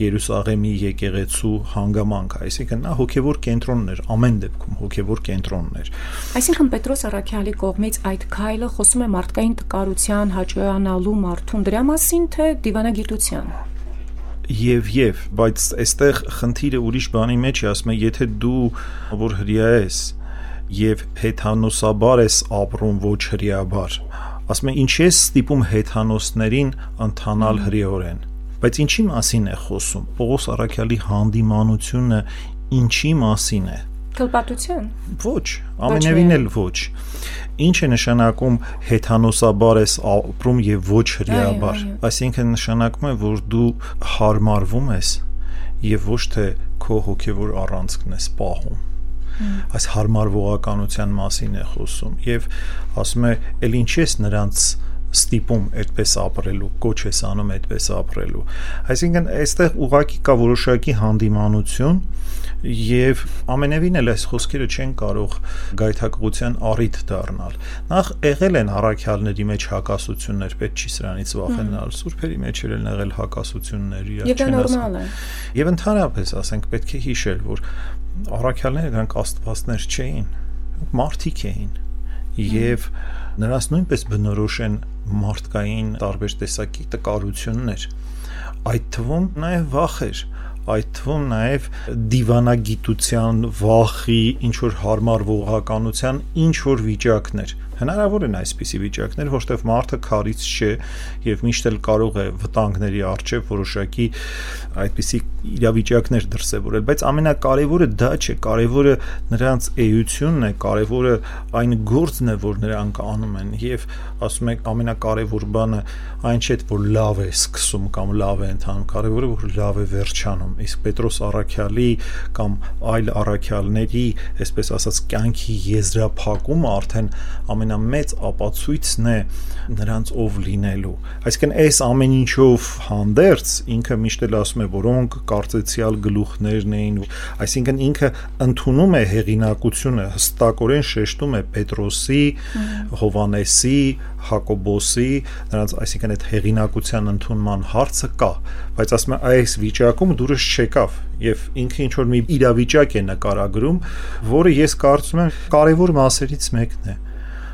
Երուսաղեմի եկեղեցու հանգամանքը, այսինքն նա հոգևոր կենտրոնն էր, ամեն դեպքում հոգևոր կենտրոնն էր։ Այսինքն Պետրոս Արաքյալի կողմից այդ քայլը խոսում է մարդկային տկարության հաճոյանալու մարդուն դրա մասին, թե դիվանագիտության եւ եւ, բայց այստեղ խնդիրը ուրիշ բանի մեջ է, ասում եմ, եթե դու որ հрья ես եւ հեթանոսաբար ես ապրում ոչ հрьяաբար, ասում եմ, ինչի՞ ես ստիպում հեթանոսներին ընթանալ հрьяորեն։ Բայց ինչի մասին է խոսում։ Պողոս Արաքյալի հանդիմանությունը ինչի մասին է Թլպատություն։ Ոչ, ամենևին էլ ոչ։ Ինչ է նշանակում հեթանոսաբար ես ապրում եւ ոչ հրեաբար։ Այսինքն նշանակում է, որ դու հարմարվում ես եւ ոչ թե քո հոգեվոր առանցքն ես պահում այս հարմարվողականության մասին է խոսում եւ ասում է ել ինչ ես նրանց ստիպում այդպես ապրելու, կոչ ես անում այդպես ապրելու։ Այսինքն այստեղ ուղակի կա որոշակի հանդիմանություն եւ ամենևին էլ այս խոսքերը չեն կարող գայթակղության առիթ դառնալ։ Նախ եղել են առաքյալների մեջ հակասություններ, պետք չի սրանից վախենալ։ Սուրբերի մեջ էլ են եղել հակասություններ, իրար չեն Եվ է։ Եվ ընդհանրապես ասենք պետք է հիշել, որ առաքյալները դրանք աստվածներ չէին, մարդիկ էին եւ նրանց նույնպես բնորոշ են մարդկային տարբեր տեսակի տկարություններ այդ թվում նաև վախեր այդ թվում նաև դիվանագիտության, վախի, ինչ որ հարմար ողականության ինչ որ վիճակներ Հնարավոր են այսպիսի վիճակներ, որտեղ մարդը քարից չէ եւ միշտ էլ կարող է վտանգների արժեվ որոշակի այդպիսի իրավիճակներ դրսևորել, բայց ամենակարևորը դա չէ, կարևորը նրանց էությունն է, կարևորը այն գործն է, որ նրանք անում են եւ ասում եք ամենակարևոր բանը այն չէ, որ լավ է սկսում կամ լավ է ընթանում, կարևորը որ լավ է վերջանում։ Իսկ Պետրոս Արաքյալի կամ այլ առաքյալների, այսպես ասած, կյանքի եզրափակումը արդեն ամեն ամենամեծ ապացույցն է նրանց ով լինելու այսինքն այս ամեն ինչով հանդերձ ինքը միշտ էլ ասում է որոնք կարծեցյալ գլուխներն էին այսինքն ինքը ընդունում է հեղինակությունը հստակորեն շեշտում է Պետրոսի Հովանեսի Հակոբոսի նրանց այսինքն այդ հեղինակության ընդունման հարցը կա բայց ասում է այս վիճակում դուրս չեկավ եւ ինքը ինչ որ մի իրավիճակ է նկարագրում որը ես կարծում եմ կարևոր մասերից մեկն է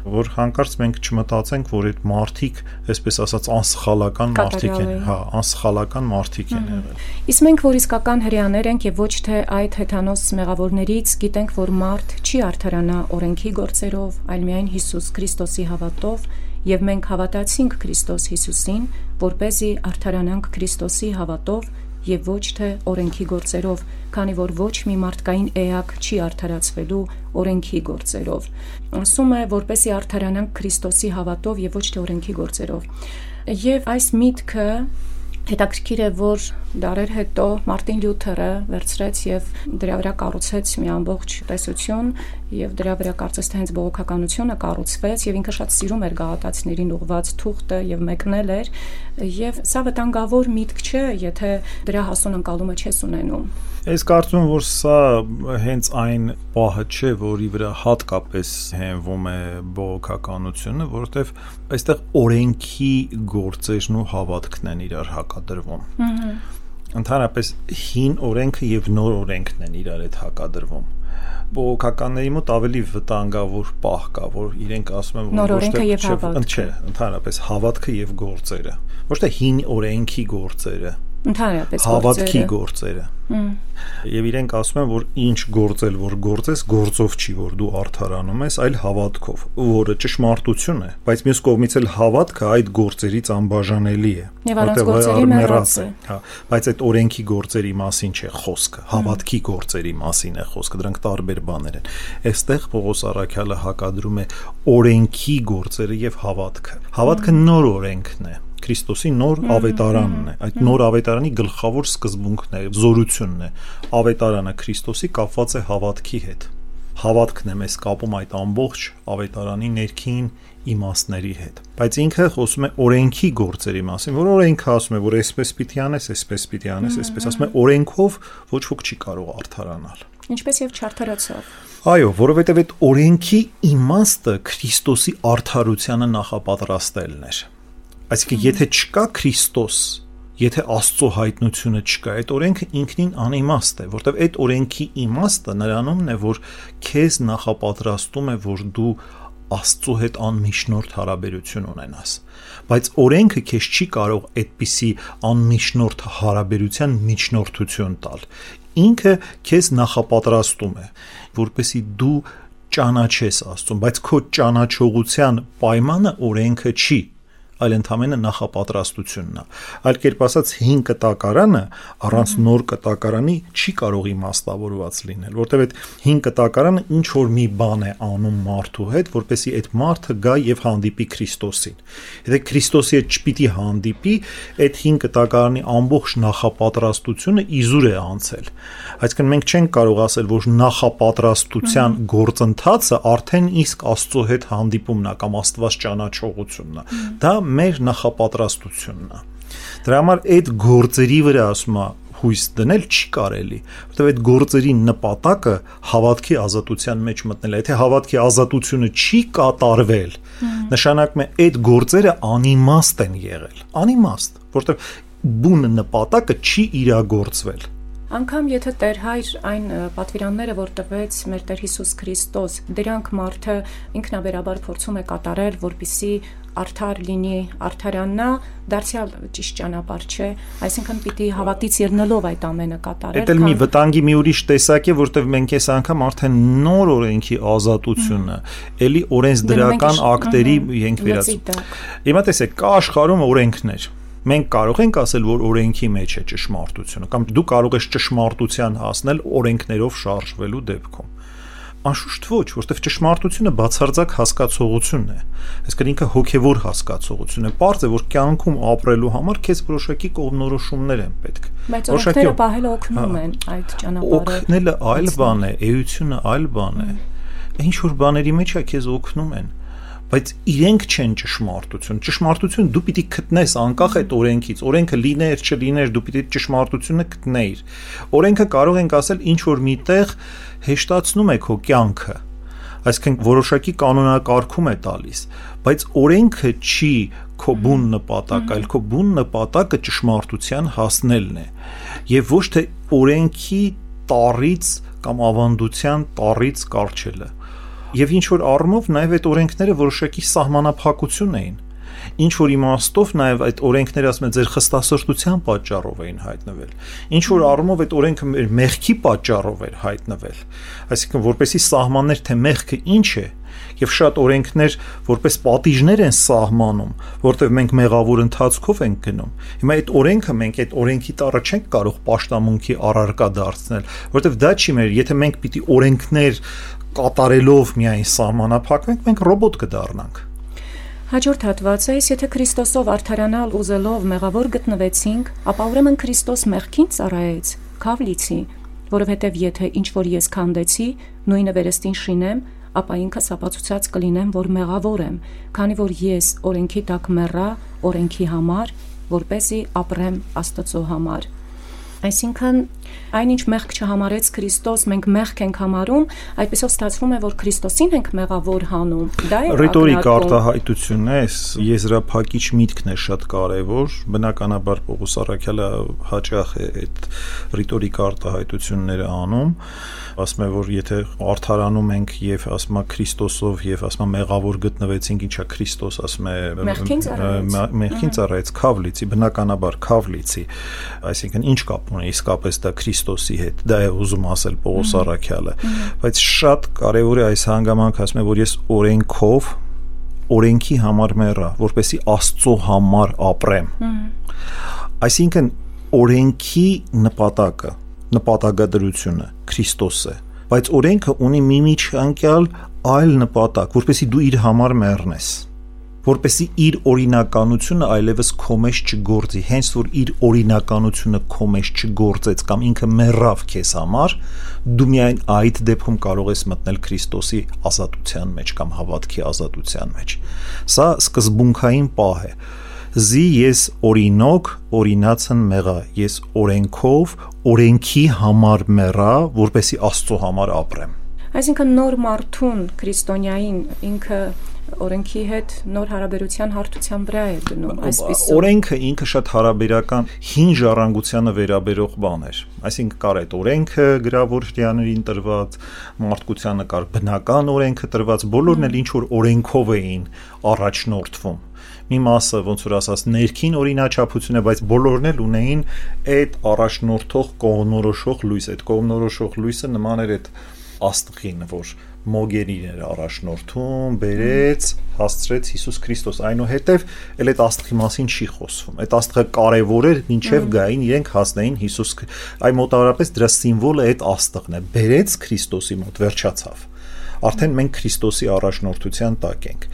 որ հանկարծ մենք չմտածենք, որ այդ մարտիկ, այսպես ասած, անսխալական մարտիկ են, հա, անսխալական մարտիկ են եղել։ Իսկ մենք որ իսկական հрьяաներ ենք եւ ոչ թե այդ հեթանոս մեղավորներից գիտենք, որ մարդ չի արդարանա օրենքի գործերով, այլ միայն Հիսուս Քրիստոսի հավատով եւ մենք հավատացինք Քրիստոս Հիսուսին, որ เป զի արդարանանք Քրիստոսի հավատով եւ ոչ թե օրենքի գործերով, քանի որ ոչ մի մարդկային էակ չի արդարացվելու օրենքի գործերով։ Ասում է, որպեսի արդարանանք Քրիստոսի հավատով եւ ոչ թե օրենքի գործերով։ Եվ այս միտքը հետաքրքիր է, որ դարեր հետո Մարտին Լյութերը վերցրեց եւ դրա վրա կառուցեց մի ամբողջ տեսություն եւ դրա վրա կարծես թե հենց բողոքականությունը կառուցվեց եւ ինքը շատ սիրում էր գաղատացիներին ուղված թուղթը եւ մեկնել էր եւ սա վտանգավոր միտք չէ, եթե դրա հասուն ընկալումը չես ունենում։ Ես կարծում եմ, որ սա հենց այն պահը չէ, որի վրա հատկապես հենվում է բողոքականությունը, որովհետև այստեղ օրենքի գործերն ու հավատքն են իրար հակադրվում։ Ահա ընդհանրապես հին օրենքը եւ նոր օրենքն են իրար հետ հակադրվում բողոքականների մոտ ավելի վտանգավոր պահ կա, որ իրենք ասում են, որ ոչ թե չէ, ընդհանրապես հավատքը եւ գործերը, ոչ թե հին օրենքի գործերը, Ընդհանրապես հավատքի գործերը։ Եվ իրենք ասում են, որ ինչ գործել, որ գործես, գործով չի, որ դու արդարանում ես, այլ հավատքով, որը ճշմարտություն է, բայց մյուս կողմից էլ հավատքը այդ գործերից անբաժանելի է, որտեղ մեռած է։ Հա, բայց այդ օրենքի գործերի մասին չէ խոսքը, հավատքի գործերի մասին է խոսքը, դրանք տարբեր բաներ են։ Այստեղ Պողոս Արաքյալը հակադրում է օրենքի գործերը եւ հավատքը։ Հավատքը նոր օրենքն է Քրիստոսի նոր ավետարանն է։ Այդ նոր ավետարանի գլխավոր սկզբունքն է, զորությունն է։ Ավետարանը Քրիստոսի կապված է հավատքի հետ։ Հավատքն է մեզ կապում այդ ամբողջ ավետարանի ներքին իմաստների հետ։ Բայց ինքը խոսում է օրենքի գործերի մասին, որ օրենքը ասում է, որ այսպես պիտի անես, այսպես պիտի անես, այսպես ասում է օրենքով ոչ ոք չի կարող արդարանալ։ Ինչպես եւ չարթարացավ։ Այո, որովհետև այդ օրենքի իմաստը Քրիստոսի արդարությանը նախապատրաստելն էր։ Այսինքն եթե չկա Քրիստոս, եթե Աստծո հայտնությունը չկա, այդ օրենքը ինքնին անիմաստ է, որտեղ այդ օրենքի իմաստը նրանումն է, որ քեզ նախապատրաստում է, որ դու Աստծո հետ անմիշնորդ հարաբերություն ունենաս։ Բայց օրենքը քեզ չի կարող այդպիսի անմիշնորդ հարաբերության միջնորդություն տալ։ Ինքը քեզ նախապատրաստում է, որպեսի դու ճանաչես Աստծուն, բայց քո ճանաչողության պայմանը օրենքը չի այլ ընդհանրապես նախապատրաստությունն է։ Այլ կերպ ասած 5 կտակարանը առանց նոր կտակարանի չի կարող իմաստավորված լինել, որտեղ այդ 5 կտակարանը ինչ որ մի բան է անում մարդու հետ, որպեսի այդ մարդը գա եւ հանդիպի Քրիստոսին։ Եթե Քրիստոսի հետ չպիտի հանդիպի, այդ 5 կտակարանի ամբողջ նախապատրաստությունը իզուր է անցել։ Այսինքն մենք չենք կարող ասել, որ նախապատրաստության գործընթացը արդեն իսկ Աստծո հետ հանդիպումն է կամ Աստված ճանաչողությունն է։ Դա մեր նախապատրաստությունն է։ Դրա համար այդ գործերի վրա ասում է հույս դնել չի կարելի, որովհետև այդ գործերի նպատակը հավատքի ազատության մեջ մտնել է։ Եթե հավատքի ազատությունը չի կատարվել, նշանակում է այդ գործերը անիմաստ են եղել։ Անիմաստ, որովհետև բուն նպատակը չի իրագործվել։ Անկամ եթե Տեր Հայր այն պատվիրանները, որ տվեց մեր Տեր Հիսուս Քրիստոս, դրանք մարդը ինքնաբերաբար փորձում է կատարել, որpիսի արդար լինի, արդարանա, դարձյալ ճիշտ ճանապարհ չէ, այսինքն պիտի հավատից ելնելով այդ ամենը կատարել։ Դա էլ մի վտանգի մի ուրիշ տեսակ է, որտեղ մենք այս անգամ արդեն նոր օրենքի ազատությունը, ելի օրենսդրական ակտերի ենք վերածում։ Հիմա տեսեք, կա աշխարհում օրենքներ մենք կարող ենք ասել, որ օրենքի մեջ է ճշմարտությունը կամ դու կարող ես ճշմարտության հասնել օրենքներով շարժվելու դեպքում անշուշտ ոչ, որտեվ ճշմարտությունը բացարձակ հասկացողությունն է։ Այսինքն ինքը հոգևոր հասկացողություն է։ Պարզ է, որ կյանքում ապրելու համար քեզ որոշակի կողմնորոշումներ են պետք։ օրենքները պահելը օգնում են այդ ճանապարհը։ Օգնելը այլ բան է, էությունը այլ բան է։ Ինչ որ բաների մեջ է քեզ օգնում են բայց իրենք չեն ճշմարտություն։ Ճշմարտություն դու պիտի գտնես անկախ այդ օրենքից։ Օրենքը լիներ, չլիներ, դու պիտի ճշմարտությունը գտնեիր։ Օրենքը կարող ենք ասել ինչ որ միտեղ հեշտացնում է քո կյանքը այսինքն որոշակի կանոնակարգում է տալիս, բայց օրենքը չի քո բուն նպատակ, այլ քո բուն նպատակը ճշմարտության հասնելն է։ Եվ ոչ թե օրենքի տարից կամ ավանդության տարից կարճելը եւ ինչ որ առումով նաեւ այդ օրենքները որոշակի սահմանափակություն էին ինչ որ իմաստով նաև այդ օրենքները ասում են ձեր խստասրտության պատճառով էին հայտնվել ինչ որ առումով այդ օրենքը մեր մեղքի պատճառով էր հայտնվել այսինքն որպեսի սահմաններ թե մեղքը ինչ է եւ շատ օրենքներ որպես պատիժներ են սահմանում, որտեղ մենք մեղավոր ընթացքով ենք գնում։ Հիմա այդ օրենքը մենք այդ օրենքի տառը չենք կարող պաշտամունքի առարկա դարձնել, որտեղ դա չի մեր, եթե մենք պիտի օրենքներ կատարելով միայն սահմանափակվենք, մենք ռոբոտ կդառնանք։ Հաջորդ հատվածը, եթե Քրիստոսով արդարանալ ուզելով մեղավոր գտնվեցինք, ապա ուրեմն Քրիստոս մեղքին ծառայեց, քավլիցի, որովհետև եթե ինչ որ ես քանդեցի, նույնը վերստին շինեմ, ապա ինքս ապացուցած կլինեմ, որ մեղավոր եմ, քանի որ ես օրենքի տակ մեռա, օրենքի համար, որ เป զի ապրեմ Աստծո համար։ Այսինքն այնինչ մեղք չհամարեց Քրիստոս, մենք մեղք ենք համարում, այդպեսով ստացվում է, որ Քրիստոսին ենք մեղավոր հանում։ Դա է ռետորիկ արտահայտությունն է, եզրափակիչ միտքն է շատ կարևոր։ Բնականաբար Պողոս Արաքյալը հաճախ է այդ ռետորիկ արտահայտությունները անում ասում է որ եթե արթարանում ենք եւ ասում է Քրիստոսով եւ ասում է մեղավոր գտնվեցինք ինչա Քրիստոս ասում է մեղքին ծառայեց քավլիցի բնականաբար քավլիցի այսինքն ինչ կապ ունի իսկապես դա Քրիստոսի հետ դա է ուզում ասել Պողոս Արաքյալը բայց շատ կարեւոր է այս հանգամանքը ասում է որ ես օրենքով օրենքի համար մեռա որպեսի Աստծո համար ապրեմ այսինքն օրենքի նպատակը նպատակադրությունը Քրիստոս է բայց օրենքը ունի մի միջանկյալ այլ նպատակ որպեսի դու իր համար մեռնես որպեսի իր օրինականությունը այլևս քո մեջ չգործի հենց որ իր օրինականությունը քո մեջ չգործեց կամ ինքը մեռավ քեզ համար դու միայն այդ դեպքում կարող ես մտնել Քրիստոսի ազատության մեջ կամ հավատքի ազատության մեջ սա սկզբունքային պահ է զի ես օրինոք օրինացն մեղա ես օրենքով օրենքի համար մեռա որպեսի Աստծո համար ապրեմ այսինքն նոր մարդուն քրիստոնյային ինքը օրենքի հետ նոր հարաբերության հարթության վրա է դնում այսպես օրենքը ինքը շատ հարաբերական հին ժառանգությանը վերաբերող բան էր այսինքն կար այդ օրենքը գրավորչյաներին տրված մարդկությանը կար բնական օրենքը տրված բոլորն էլ ինչ որ օրենքով էին առաջնորդվում մի մասը ոնց որ ասած ներքին օրինաչափություն է, բայց բոլորն էլ ունեին այդ առաջնորդող կողմնորոշող լույս, այդ կողմնորոշող լույսը նման էր այդ աստղին, որ մոգերին էր առաջնորդում, բերեց, հասցրեց Հիսուս Քրիստոս։ Այնուհետև էլ այդ աստղի մասին չի խոսվում։ Այդ աստղը կարևոր էր, ինչև գային իրենք հասնեին Հիսուս։ Այ մոտավորապես դրա սիմվոլը այդ աստղն է։ Բերեց Քրիստոսի մոտ վերջացավ արդեն մենք Քրիստոսի առաջնորդության տակ ենք։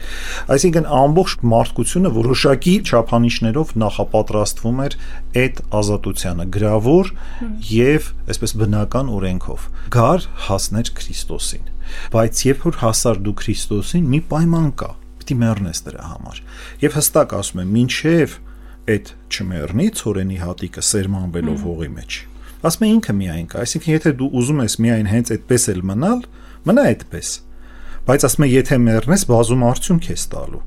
Այսինքն ամբողջ մարդկությունը որոշակի չափանիշներով նախապատրաստվում էր այդ ազատությանը գրավոր եւ այսպես բնական օրենքով։ Գար հասներ Քրիստոսին։ Բայց երբ որ հասար դու Քրիստոսին, մի պայման կա պիտի մեռնես դրա համար։ Եվ հստակ ասում եմ, ինչև այդ չմեռնի ծորենի հատիկը սերմանվելով հողի մեջ։ Ասում եմ ինքը միայն կա, այսինքն եթե դու ուզում ես միայն հենց այդպես էլ մնալ, մնա այդպես բայց ասում է եթե մեռնես բազում արդյունք ես տալու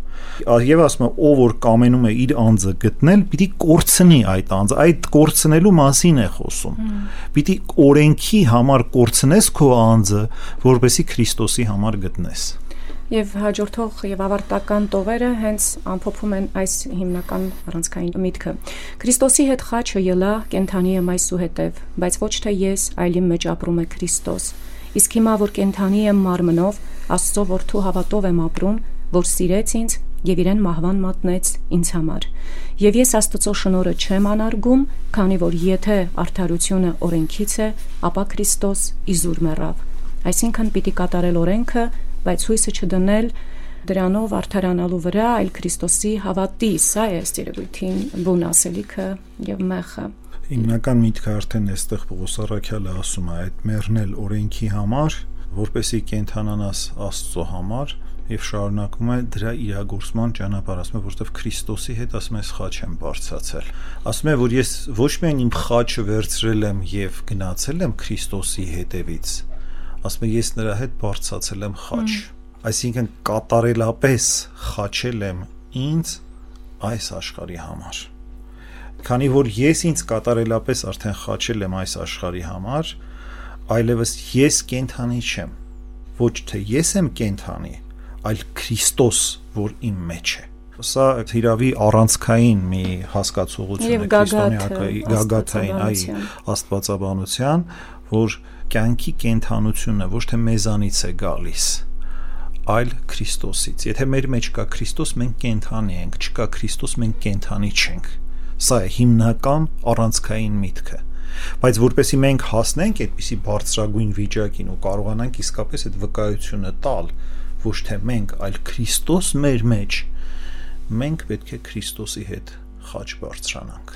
եւ ասում է ով որ կամենում է իր անձը գտնել պիտի կորցնի այդ անձը այդ կորցնելու մասին է խոսում պիտի օրենքի համար կորցնես քո անձը որովհետեւ Քրիստոսի համար գտնես Եվ հաջորդող եւ ավարտական տողերը հենց ամփոփում են այս հիմնական առանցքային միտքը։ Քրիստոսի հետ խաչը ելա կենթանի եմ այսուհետև, բայց ոչ թե ես, այլ իմ մեջ ապրում է Քրիստոս։ Իսկ հիմա որ կենթանի եմ մարմնով, Աստծո որդու հավատով եմ ապրում, որ սիրեց ինձ եւ իրեն մահվան մատնեց ինձ համար։ Եվ ես Աստծո շնորհը չեմ անարգում, քանի որ եթե արդարությունը օրենքից է, ապա Քրիստոս իզուր մեռավ։ Այսինքն պիտի կատարել օրենքը, բայց հույսը չդնել դրանով արդարանալու վրա, այլ Քրիստոսի հավատի, սա է ստերեգույթին բուն ասելիքը եւ մեղը։ Հիմնական միտքը արդեն այստեղ Պողոս Արաքյալը ասում է, այդ մեռնել օրենքի համար որպեսի կենթանանաս Աստծո համար եւ շարունակում է դրա իրագործման ճանապարհ ասում է որովհետեւ Քրիստոսի հետ ասում է խաչ եմ բարձացել ասում է որ ես ոչ միայն իմ խաչը վերցրել եմ եւ գնացել եմ Քրիստոսի հետևից ասում է ես նրա հետ բարձացել եմ խաչ այսինքն կատարելապես խաչել եմ ինձ այս աշխարհի համար քանի որ ես ինձ կատարելապես արդեն խաչել եմ այս աշխարհի համար այլևս ես կենթանի չեմ ոչ թե ես եմ կենթանի այլ Քրիստոս որ իմ մեջ է սա հիրավի առանցքային մի հասկացողություն է քրիստոնեական գագաթային այ աստվածաբանության որ կյանքի կենթանությունը ոչ թե մեզանից է գալիս այլ Քրիստոսից եթե մեր մեջ կա Քրիստոս մենք կենթանի ենք չկա Քրիստոս մենք կենթանի չենք սա է հիմնական առանցքային միտքը բայց որպեսի մենք հասնենք այդպիսի բարձրագույն վիճակին ու կարողանանք իսկապես այդ վկայությունը տալ ոչ թե մենք, այլ Քրիստոս մեր մեջ, մենք պետք է Քրիստոսի հետ խաչ բարձրանանք։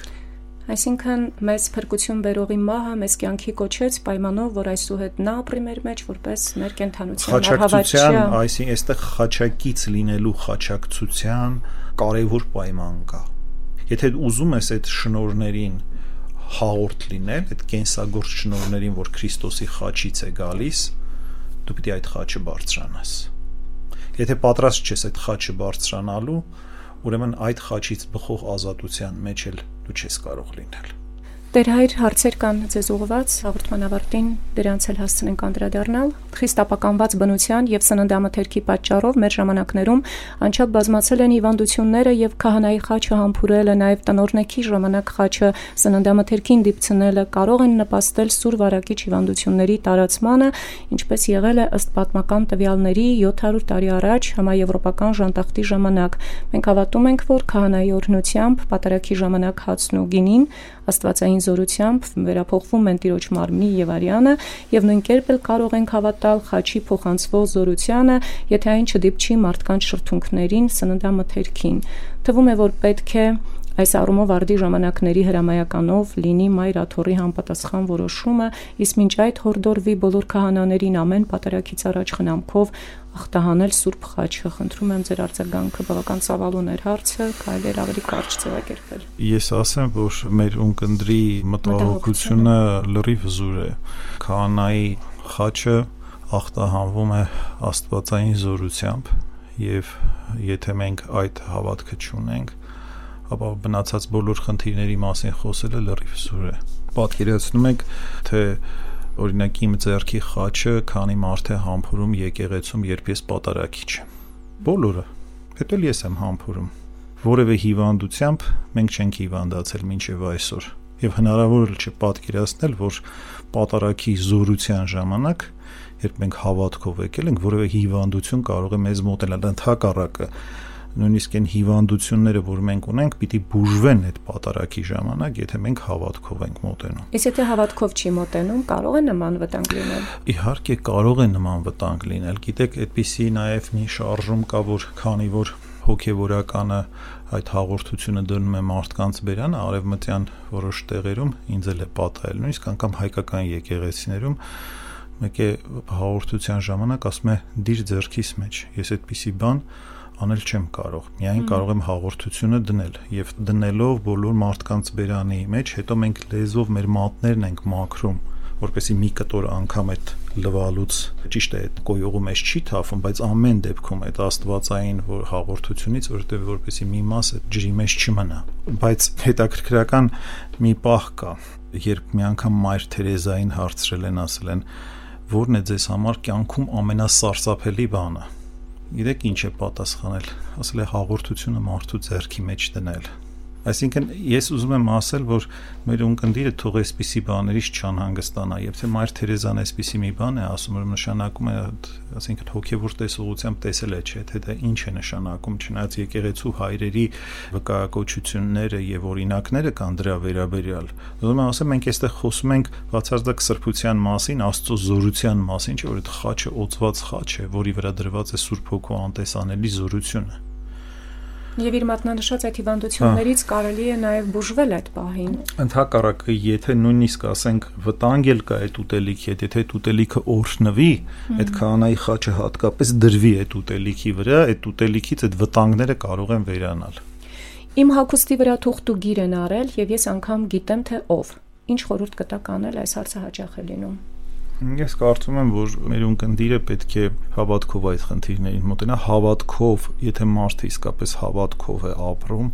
Այսինքն մեծ փրկություն բերողի մահը մեզ կյանքի կոչեց պայմանով, որ այսուհետ նա ապրի մեր մեջ որպես մեր կենթանության խաչակցության, այսինքն այստեղ խաչակից լինելու խաչակցության կարևոր պայման կա։ Եթե ուզում ես այդ շնորներին հաղորդ լինել, այդ կենսագործ շնորներին, որ Քրիստոսի խաչից է գալիս, դու պիտի այդ խաչը բարձրանաս։ Եթե պատրաստ չես այդ խաչը բարձրանալու, ուրեմն այդ խաչից բխող ազատության մեջ էլ դու չես կարող լինել։ Տեր հայր հարցեր կան ձեզ ուղված հաղորդման ավարտին դրանց էլ հասցնենք անդրադառնալ խիստապականված բնության եւ սննդամթերքի պատճառով մեր ժամանակներում անչափ բազմացել են հիվանդությունները եւ քահանայի խաչը համբուրելը նաեւ տնորնեքի ժամանակ խաչը սննդամթերքին դիպցնելը կարող են նպաստել սուր վարակիչ հիվանդությունների տարածմանը ինչպես եղել է ըստ պատմական տվյալների 700 տարի առաջ համաեվրոպական ժանտախտի ժամանակ մենք հավատում ենք որ քահանայի օրհնությամբ պատարակի ժամանակ հացն ու գինին աստվածային զորությամբ վերափոխվում են տիրոջ մարմնի եւ արյանը եւ նույն կերպ էլ կարող ենք հավատալ խաչի փոխանցվող զորությանը, եթե այն չդիպչի մարդկանց շրթունքներին, սննդամթերքին։ Թվում է, որ պետք է Այս առումով արդի ժամանակների հրամայականով լինի Մայր Աթորի համապատասխան որոշումը, իսկ մինչ այդ հորդորվի բոլոր քահանաներին ամեն պատարակից առաջ խնամքով ախտահանել Սուրբ Խաչը։ Խնդրում եմ ձեր արձագանքը բավական ցավալուն էր հարցը, կարելի էր ավելի կարճ ձևակերպել։ Ես ասեմ, որ մեր ունկնդրի մտահոգությունը լրիվ զուր է։ Քահանայի խաչը ախտահանվում է Աստվածային զորությամբ եւ եթե մենք այդ հավատքը չունենք, ապա բնացած բոլոր խնդիրների մասին խոսելը լրիվ զուր է։ Պատկերացնում եք, թե օրինակ իմ ձեռքի խաչը, քանի մարդ է համբուրում եկեղեցում, երբ ես պատարակիչ եմ։ Բոլորը։ Հետո ես եմ համբուրում։ Որևէ հիվանդությամբ մենք չենք հիվանդացել մինչև այսօր։ Եվ հնարավոր չէ պատկերացնել, որ պատարակի զորության ժամանակ երբ մենք հավատքով եկել ենք, որևէ հիվանդություն կարող է մեզ մոտենալ ընդհակառակը նույնիսկ այն հիվանդությունները, որ մենք ունենք, պիտի բուժվեն այդ պատարակի ժամանակ, եթե մենք հավատքով ենք մոտենում։ Իսկ եթե հավատքով չի մոտենում, կարող է նման վտանգ լինել։ Իհարկե կարող է նման վտանգ լինել։ Գիտեք, այդպիսի նաև մի շարժում կա, որ քանի որ հոգեվորականը այդ հաղորդությունը դնում է մարդկանց բերանը արևմտյան որոշ տեղերում ինձ էլ է պատահել նույնիսկ անգամ հայկական եկեղեցիներում մեկ է հաղորդության ժամանակ ասում է դիր ձեռքիս մեջ ես այդպիսի բան անել չեմ կարող։ Միայն կարող եմ հաղորդությունը դնել եւ դնելով բոլոր մարդկանց բերանի մեջ, հետո մենք լեզվով մեր մատներն ենք մաքրում որպեսի մի կտոր անգամ այդ լվալուց ճիշտ է այդ կոյողը մեզ չի թափում, բայց ամեն դեպքում այդ աստվածային որ հաղորդությունից որտեղ որպեսի մի մասը ջրի մեջ չմնա։ Բայց հետաքրքրական մի պահ կա, երբ մի անգամ Մայր Թերեզային հարցրել են, ասել են, որն է ձեզ համար կյանքում ամենասարսափելի բանը Գիտեք ինչ է պատասխանել։ Ասել է հաղորդությունը մարդու ձեռքի մեջ դնել։ Այսինքն ես ուզում եմ ասել, որ մեր ունկնդիրը թող այսպիսի բաներից չանհանգստանա, եւ թե Մայր Թերեզան այսպիսի մի բան է ասում, որ նշանակում է, ասենք հոգեվոր տեսողությամբ տեսել է, չէ, թե դա ինչ է նշանակում, չնայած եկեղեցու հայրերի վկայակոչությունները եւ օրինակները կան դրա վերաբերյալ։ Ուզում եմ ասել, մենք այստեղ խոսում ենք բացարձակ սրբության մասին, Աստծո զորության մասին, չէ՞ որ այդ խաչը օծված խաչ է, որի վրա դրված է Սուրբ Հոգու անտեսանելի զորությունը։ Եվ իր մատնանշած այդ հիվանդություններից կարելի է նաև բուժվել այդ պահին։ Ընթակառակը, եթե նույնիսկ ասենք վտանգ էլ կա այդ ուտելիքի հետ, եթե այդ ուտելիքը օրհնվի, այդ քահանայի խաչը հատկապես դրվի այդ ուտելիքի վրա, այդ ուտելիքից այդ վտանգները կարող են վերանալ։ Իմ հագուստի վրա թուղթու գիր են արել եւ ես անգամ գիտեմ թե ով։ Ինչ խորհուրդ կտակ անել այս հարցը հաճախ է լինում։ Ես կարծում եմ, որ մեր ունկնդիրը պետք է հավատքով այդ խնդիրներին մոտենա, հավատքով, եթե մարդը իսկապես հավատքով է ապրում,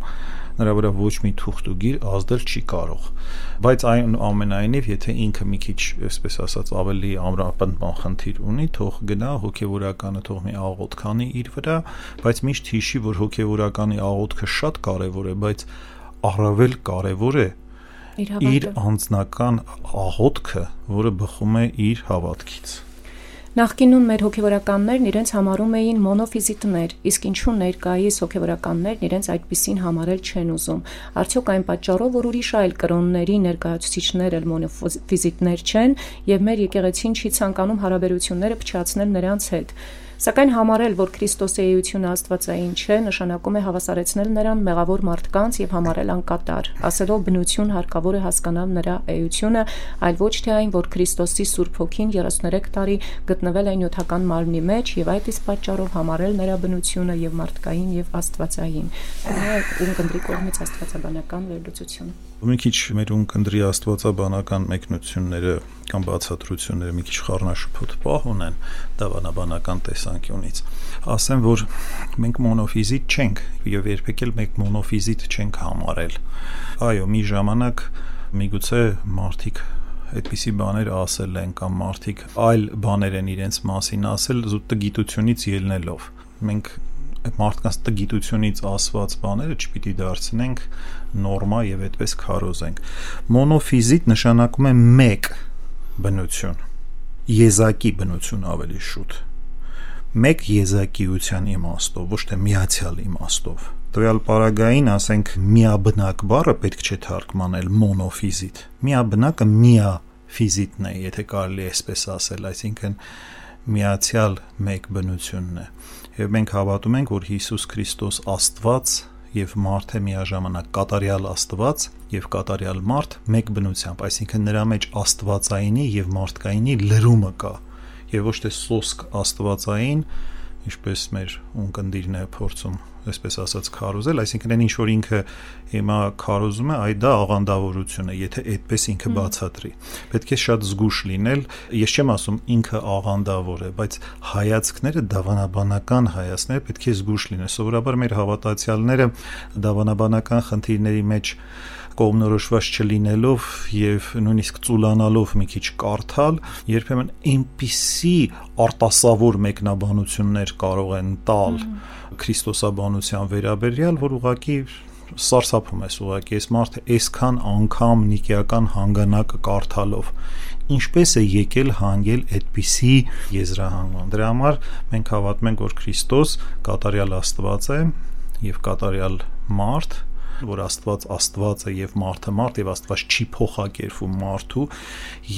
նրա վրա ոչ մի թուղթ ու գիր ազդել չի կարող։ Բայց այն ամենայնիվ, եթե ինքը մի քիչ, այսպես ասած, ավելի ամրապնդման խնդիր ունի, թող գնա հոգեվորականը թող մի աղոտ քանի իր վրա, բայց միշտ հիշի, որ հոգեվորականի աղոտքը շատ կարևոր է, բայց առավել կարևոր է իր անձնական աղոթքը, որը բխում է իր հավատքից։ Նախկինում մեր հոգեվորականներն իրենց համարում էին մոնոֆիզիտներ, իսկ ինչու ներկայիս հոգեվորականներն իրենց այդպեսին համարել չեն ուզում։ Արդյոք այն պատճառով, որ ուրիշ այլ կրոնների ներկայացուցիչներ էլ մոնոֆիզիտներ չեն, եւ մեր եկեղեցին չի ցանկանում հարաբերությունները փչացնել նրանց հետ։ Սակայն համարել, որ Քրիստոսի էությունը աստվածային չէ, նշանակում է հավասարեցնել նրան մեղավոր մարդկանց եւ համարել անկատար, ասելով բնություն հարկավոր է հասկանալ նրա էությունը, այլ ոչ թե այն, որ Քրիստոսի Սուրբ Հոգին 33 տարի գտնվել է նյութական մարմնի մեջ եւ այդ իսկ պատճառով համարել նրա բնությունը եւ մարդկային եւ աստվածային։ Դա ունկնդրի կողմից աստվածաբանական վերլուծություն մի քիչ մեր ունկնդրի աստվածաբանական մեկնությունները կամ բացատրությունները մի քիչ խառնաշփոթ պահ ունեն դավանաբանական տեսանկյունից ասեմ որ մենք մոնոֆիզիտ չենք եւ երբեք էլ մենք մոնոֆիզիտ չենք համարել այո մի ժամանակ միգուցե մարդիկ այդպիսի բաներ ասել են կամ մարդիկ այլ բաներ են իրենց մասին ասել զուտ տգիտությունից ելնելով մենք այդ մարդկանց տգիտությունից ասված բաները չպիտի դարձնենք նորմա եւ այդպես քարոզենք մոնոֆիզիտ նշանակում է մեկ բնություն եզակի բնություն ավելի շուտ մեկ եզակիության իմաստով ոչ թե միացյալ իմաստով տվյալ պարագային ասենք միաբնակ բառը պետք չէ թարգմանել մոնոֆիզիտ միաբնակը միա ֆիզիտն է եթե կարելի է այսպես ասել այսինքն միացյալ մեկ բնությունն է եւ մենք հավատում ենք, որ Հիսուս Քրիստոս Աստված եւ մարդ է միաժամանակ կատարյալ Աստված եւ կատարյալ մարդ մեկ բնությամբ, այսինքն նրա մեջ Աստվածայինի եւ մարդկայինի լրումը կա եւ ոչ թե սոսկ Աստվածային, ինչպես մեր ունկնդիրն է փորձում այսպես ասած քարոզել, այսինքն այն ինչ որ ինքը հիմա քարոզում է, այ դա աղանդավորություն է, եթե այդպես ինքը բացատրի։ Պետք է շատ զգուշ լինել, ես չեմ ասում ինքը աղանդավոր է, բայց հայացքները դավանաբանական հայացքները պետք է զգուշ լինեն։ Սովորաբար մեր հավատացյալները դավանաբանական խնդիրների մեջ կողմնորոշված չլինելով եւ նույնիսկ ծուլանալով մի քիչ կարդալ, երբեմն այնպիսի արտասավոր մեկնաբանություններ կարող են տալ քրիստոսաբանության վերաբերյալ, որ ուղղակի սարսափում ես ուղղակի այս մարդը այսքան անգամ նիկեական հանգանակը կարդալով ինչպես է եկել հանգել այդպիսի եզրահանգման դրա համար մենք հավատում ենք որ Քրիստոս կատարյալ Աստված է եւ կատարյալ մարդ որ Աստված Աստված է եւ մարդը մարդ եւ Աստված չի փոխակերպվում մարդու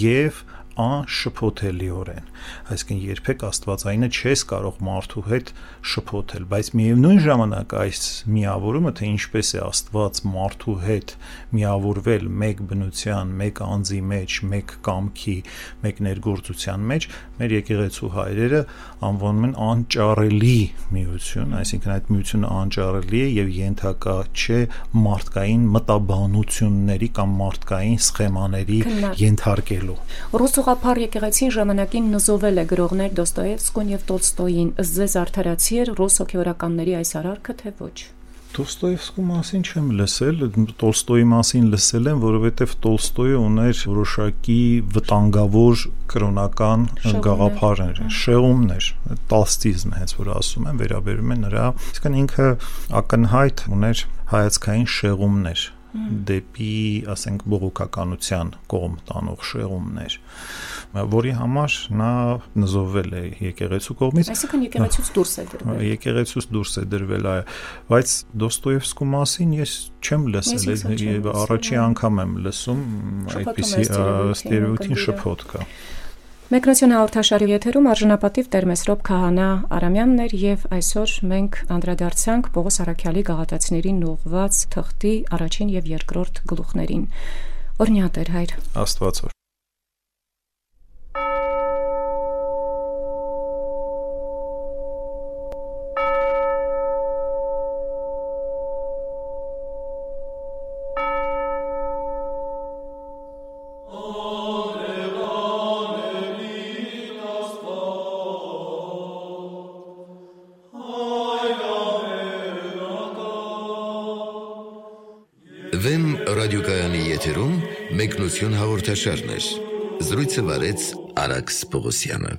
եւ անշփոթելիորեն այսինքն երբեք աստվածայինը չես կարող մարդու հետ շփոթել բայց միևնույն ժամանակ այս միավորումը թե ինչպես է աստված մարդու հետ միավորվել մեկ բնության մեկ անձի մեջ մեկ կամքի մեկ ներգործության մեջ մեր եկեղեցու հայրերը անվանում են անճարելի միություն այսինքն այդ միությունը անճարելի է եւ ենթակա չէ մարդկային մտաբանությունների կամ մարդկային սխեմաների ենթարկելու ռուսո Ուղղափառ եկեղեցին ժամանակին նզովել է գրողներ Դոստոևսկուն եւ Տոլստոյին։ Ըստ ձեզ արդարացի էր ռուս հոգեվորականների այս արարքը, թե ոչ։ Դոստոևսկու մասին չեմ լսել, Տոլստոյի մասին լսել եմ, որովհետև Տոլստոյը ուներ որոշակի վտանգավոր կրոնական գաղափարներ, շեղումներ, տալստիզմ հենց որ ասում են, վերաբերում են նրա, իսկն ինքը ակնհայտ ուներ հայացքային շեղումներ դեպի, ասենք, բողոքականության կողմ տանող շեղումներ, որի համար նա նզովվել է եկեղեցու կողմից։ Այսինքն եկեղեցուց դուրս է դրվել։ Եկեղեցուց դուրս է դրվել, այո, բայց Դոստոևսկու մասին ես չեմ լսել, եւ առաջի անգամ եմ լսում այդպիսի ստերեոտիպ շփոթ կա։ Մեկնություն հաղորդաշարի եթերում արժանապատիվ Տերմեսրոպ Քահանա Արամյանն էր եւ այսօր մենք անդրադարձանք Պողոս Արաքյալի գաղատացիներին ուղղված թղթի առաջին եւ երկրորդ գլուխներին։ Օրնյա Տեր հայր։ Աստվածո հաղորդաշարներ։ Զրույցը վարեց Արաքս Պողոսյանը։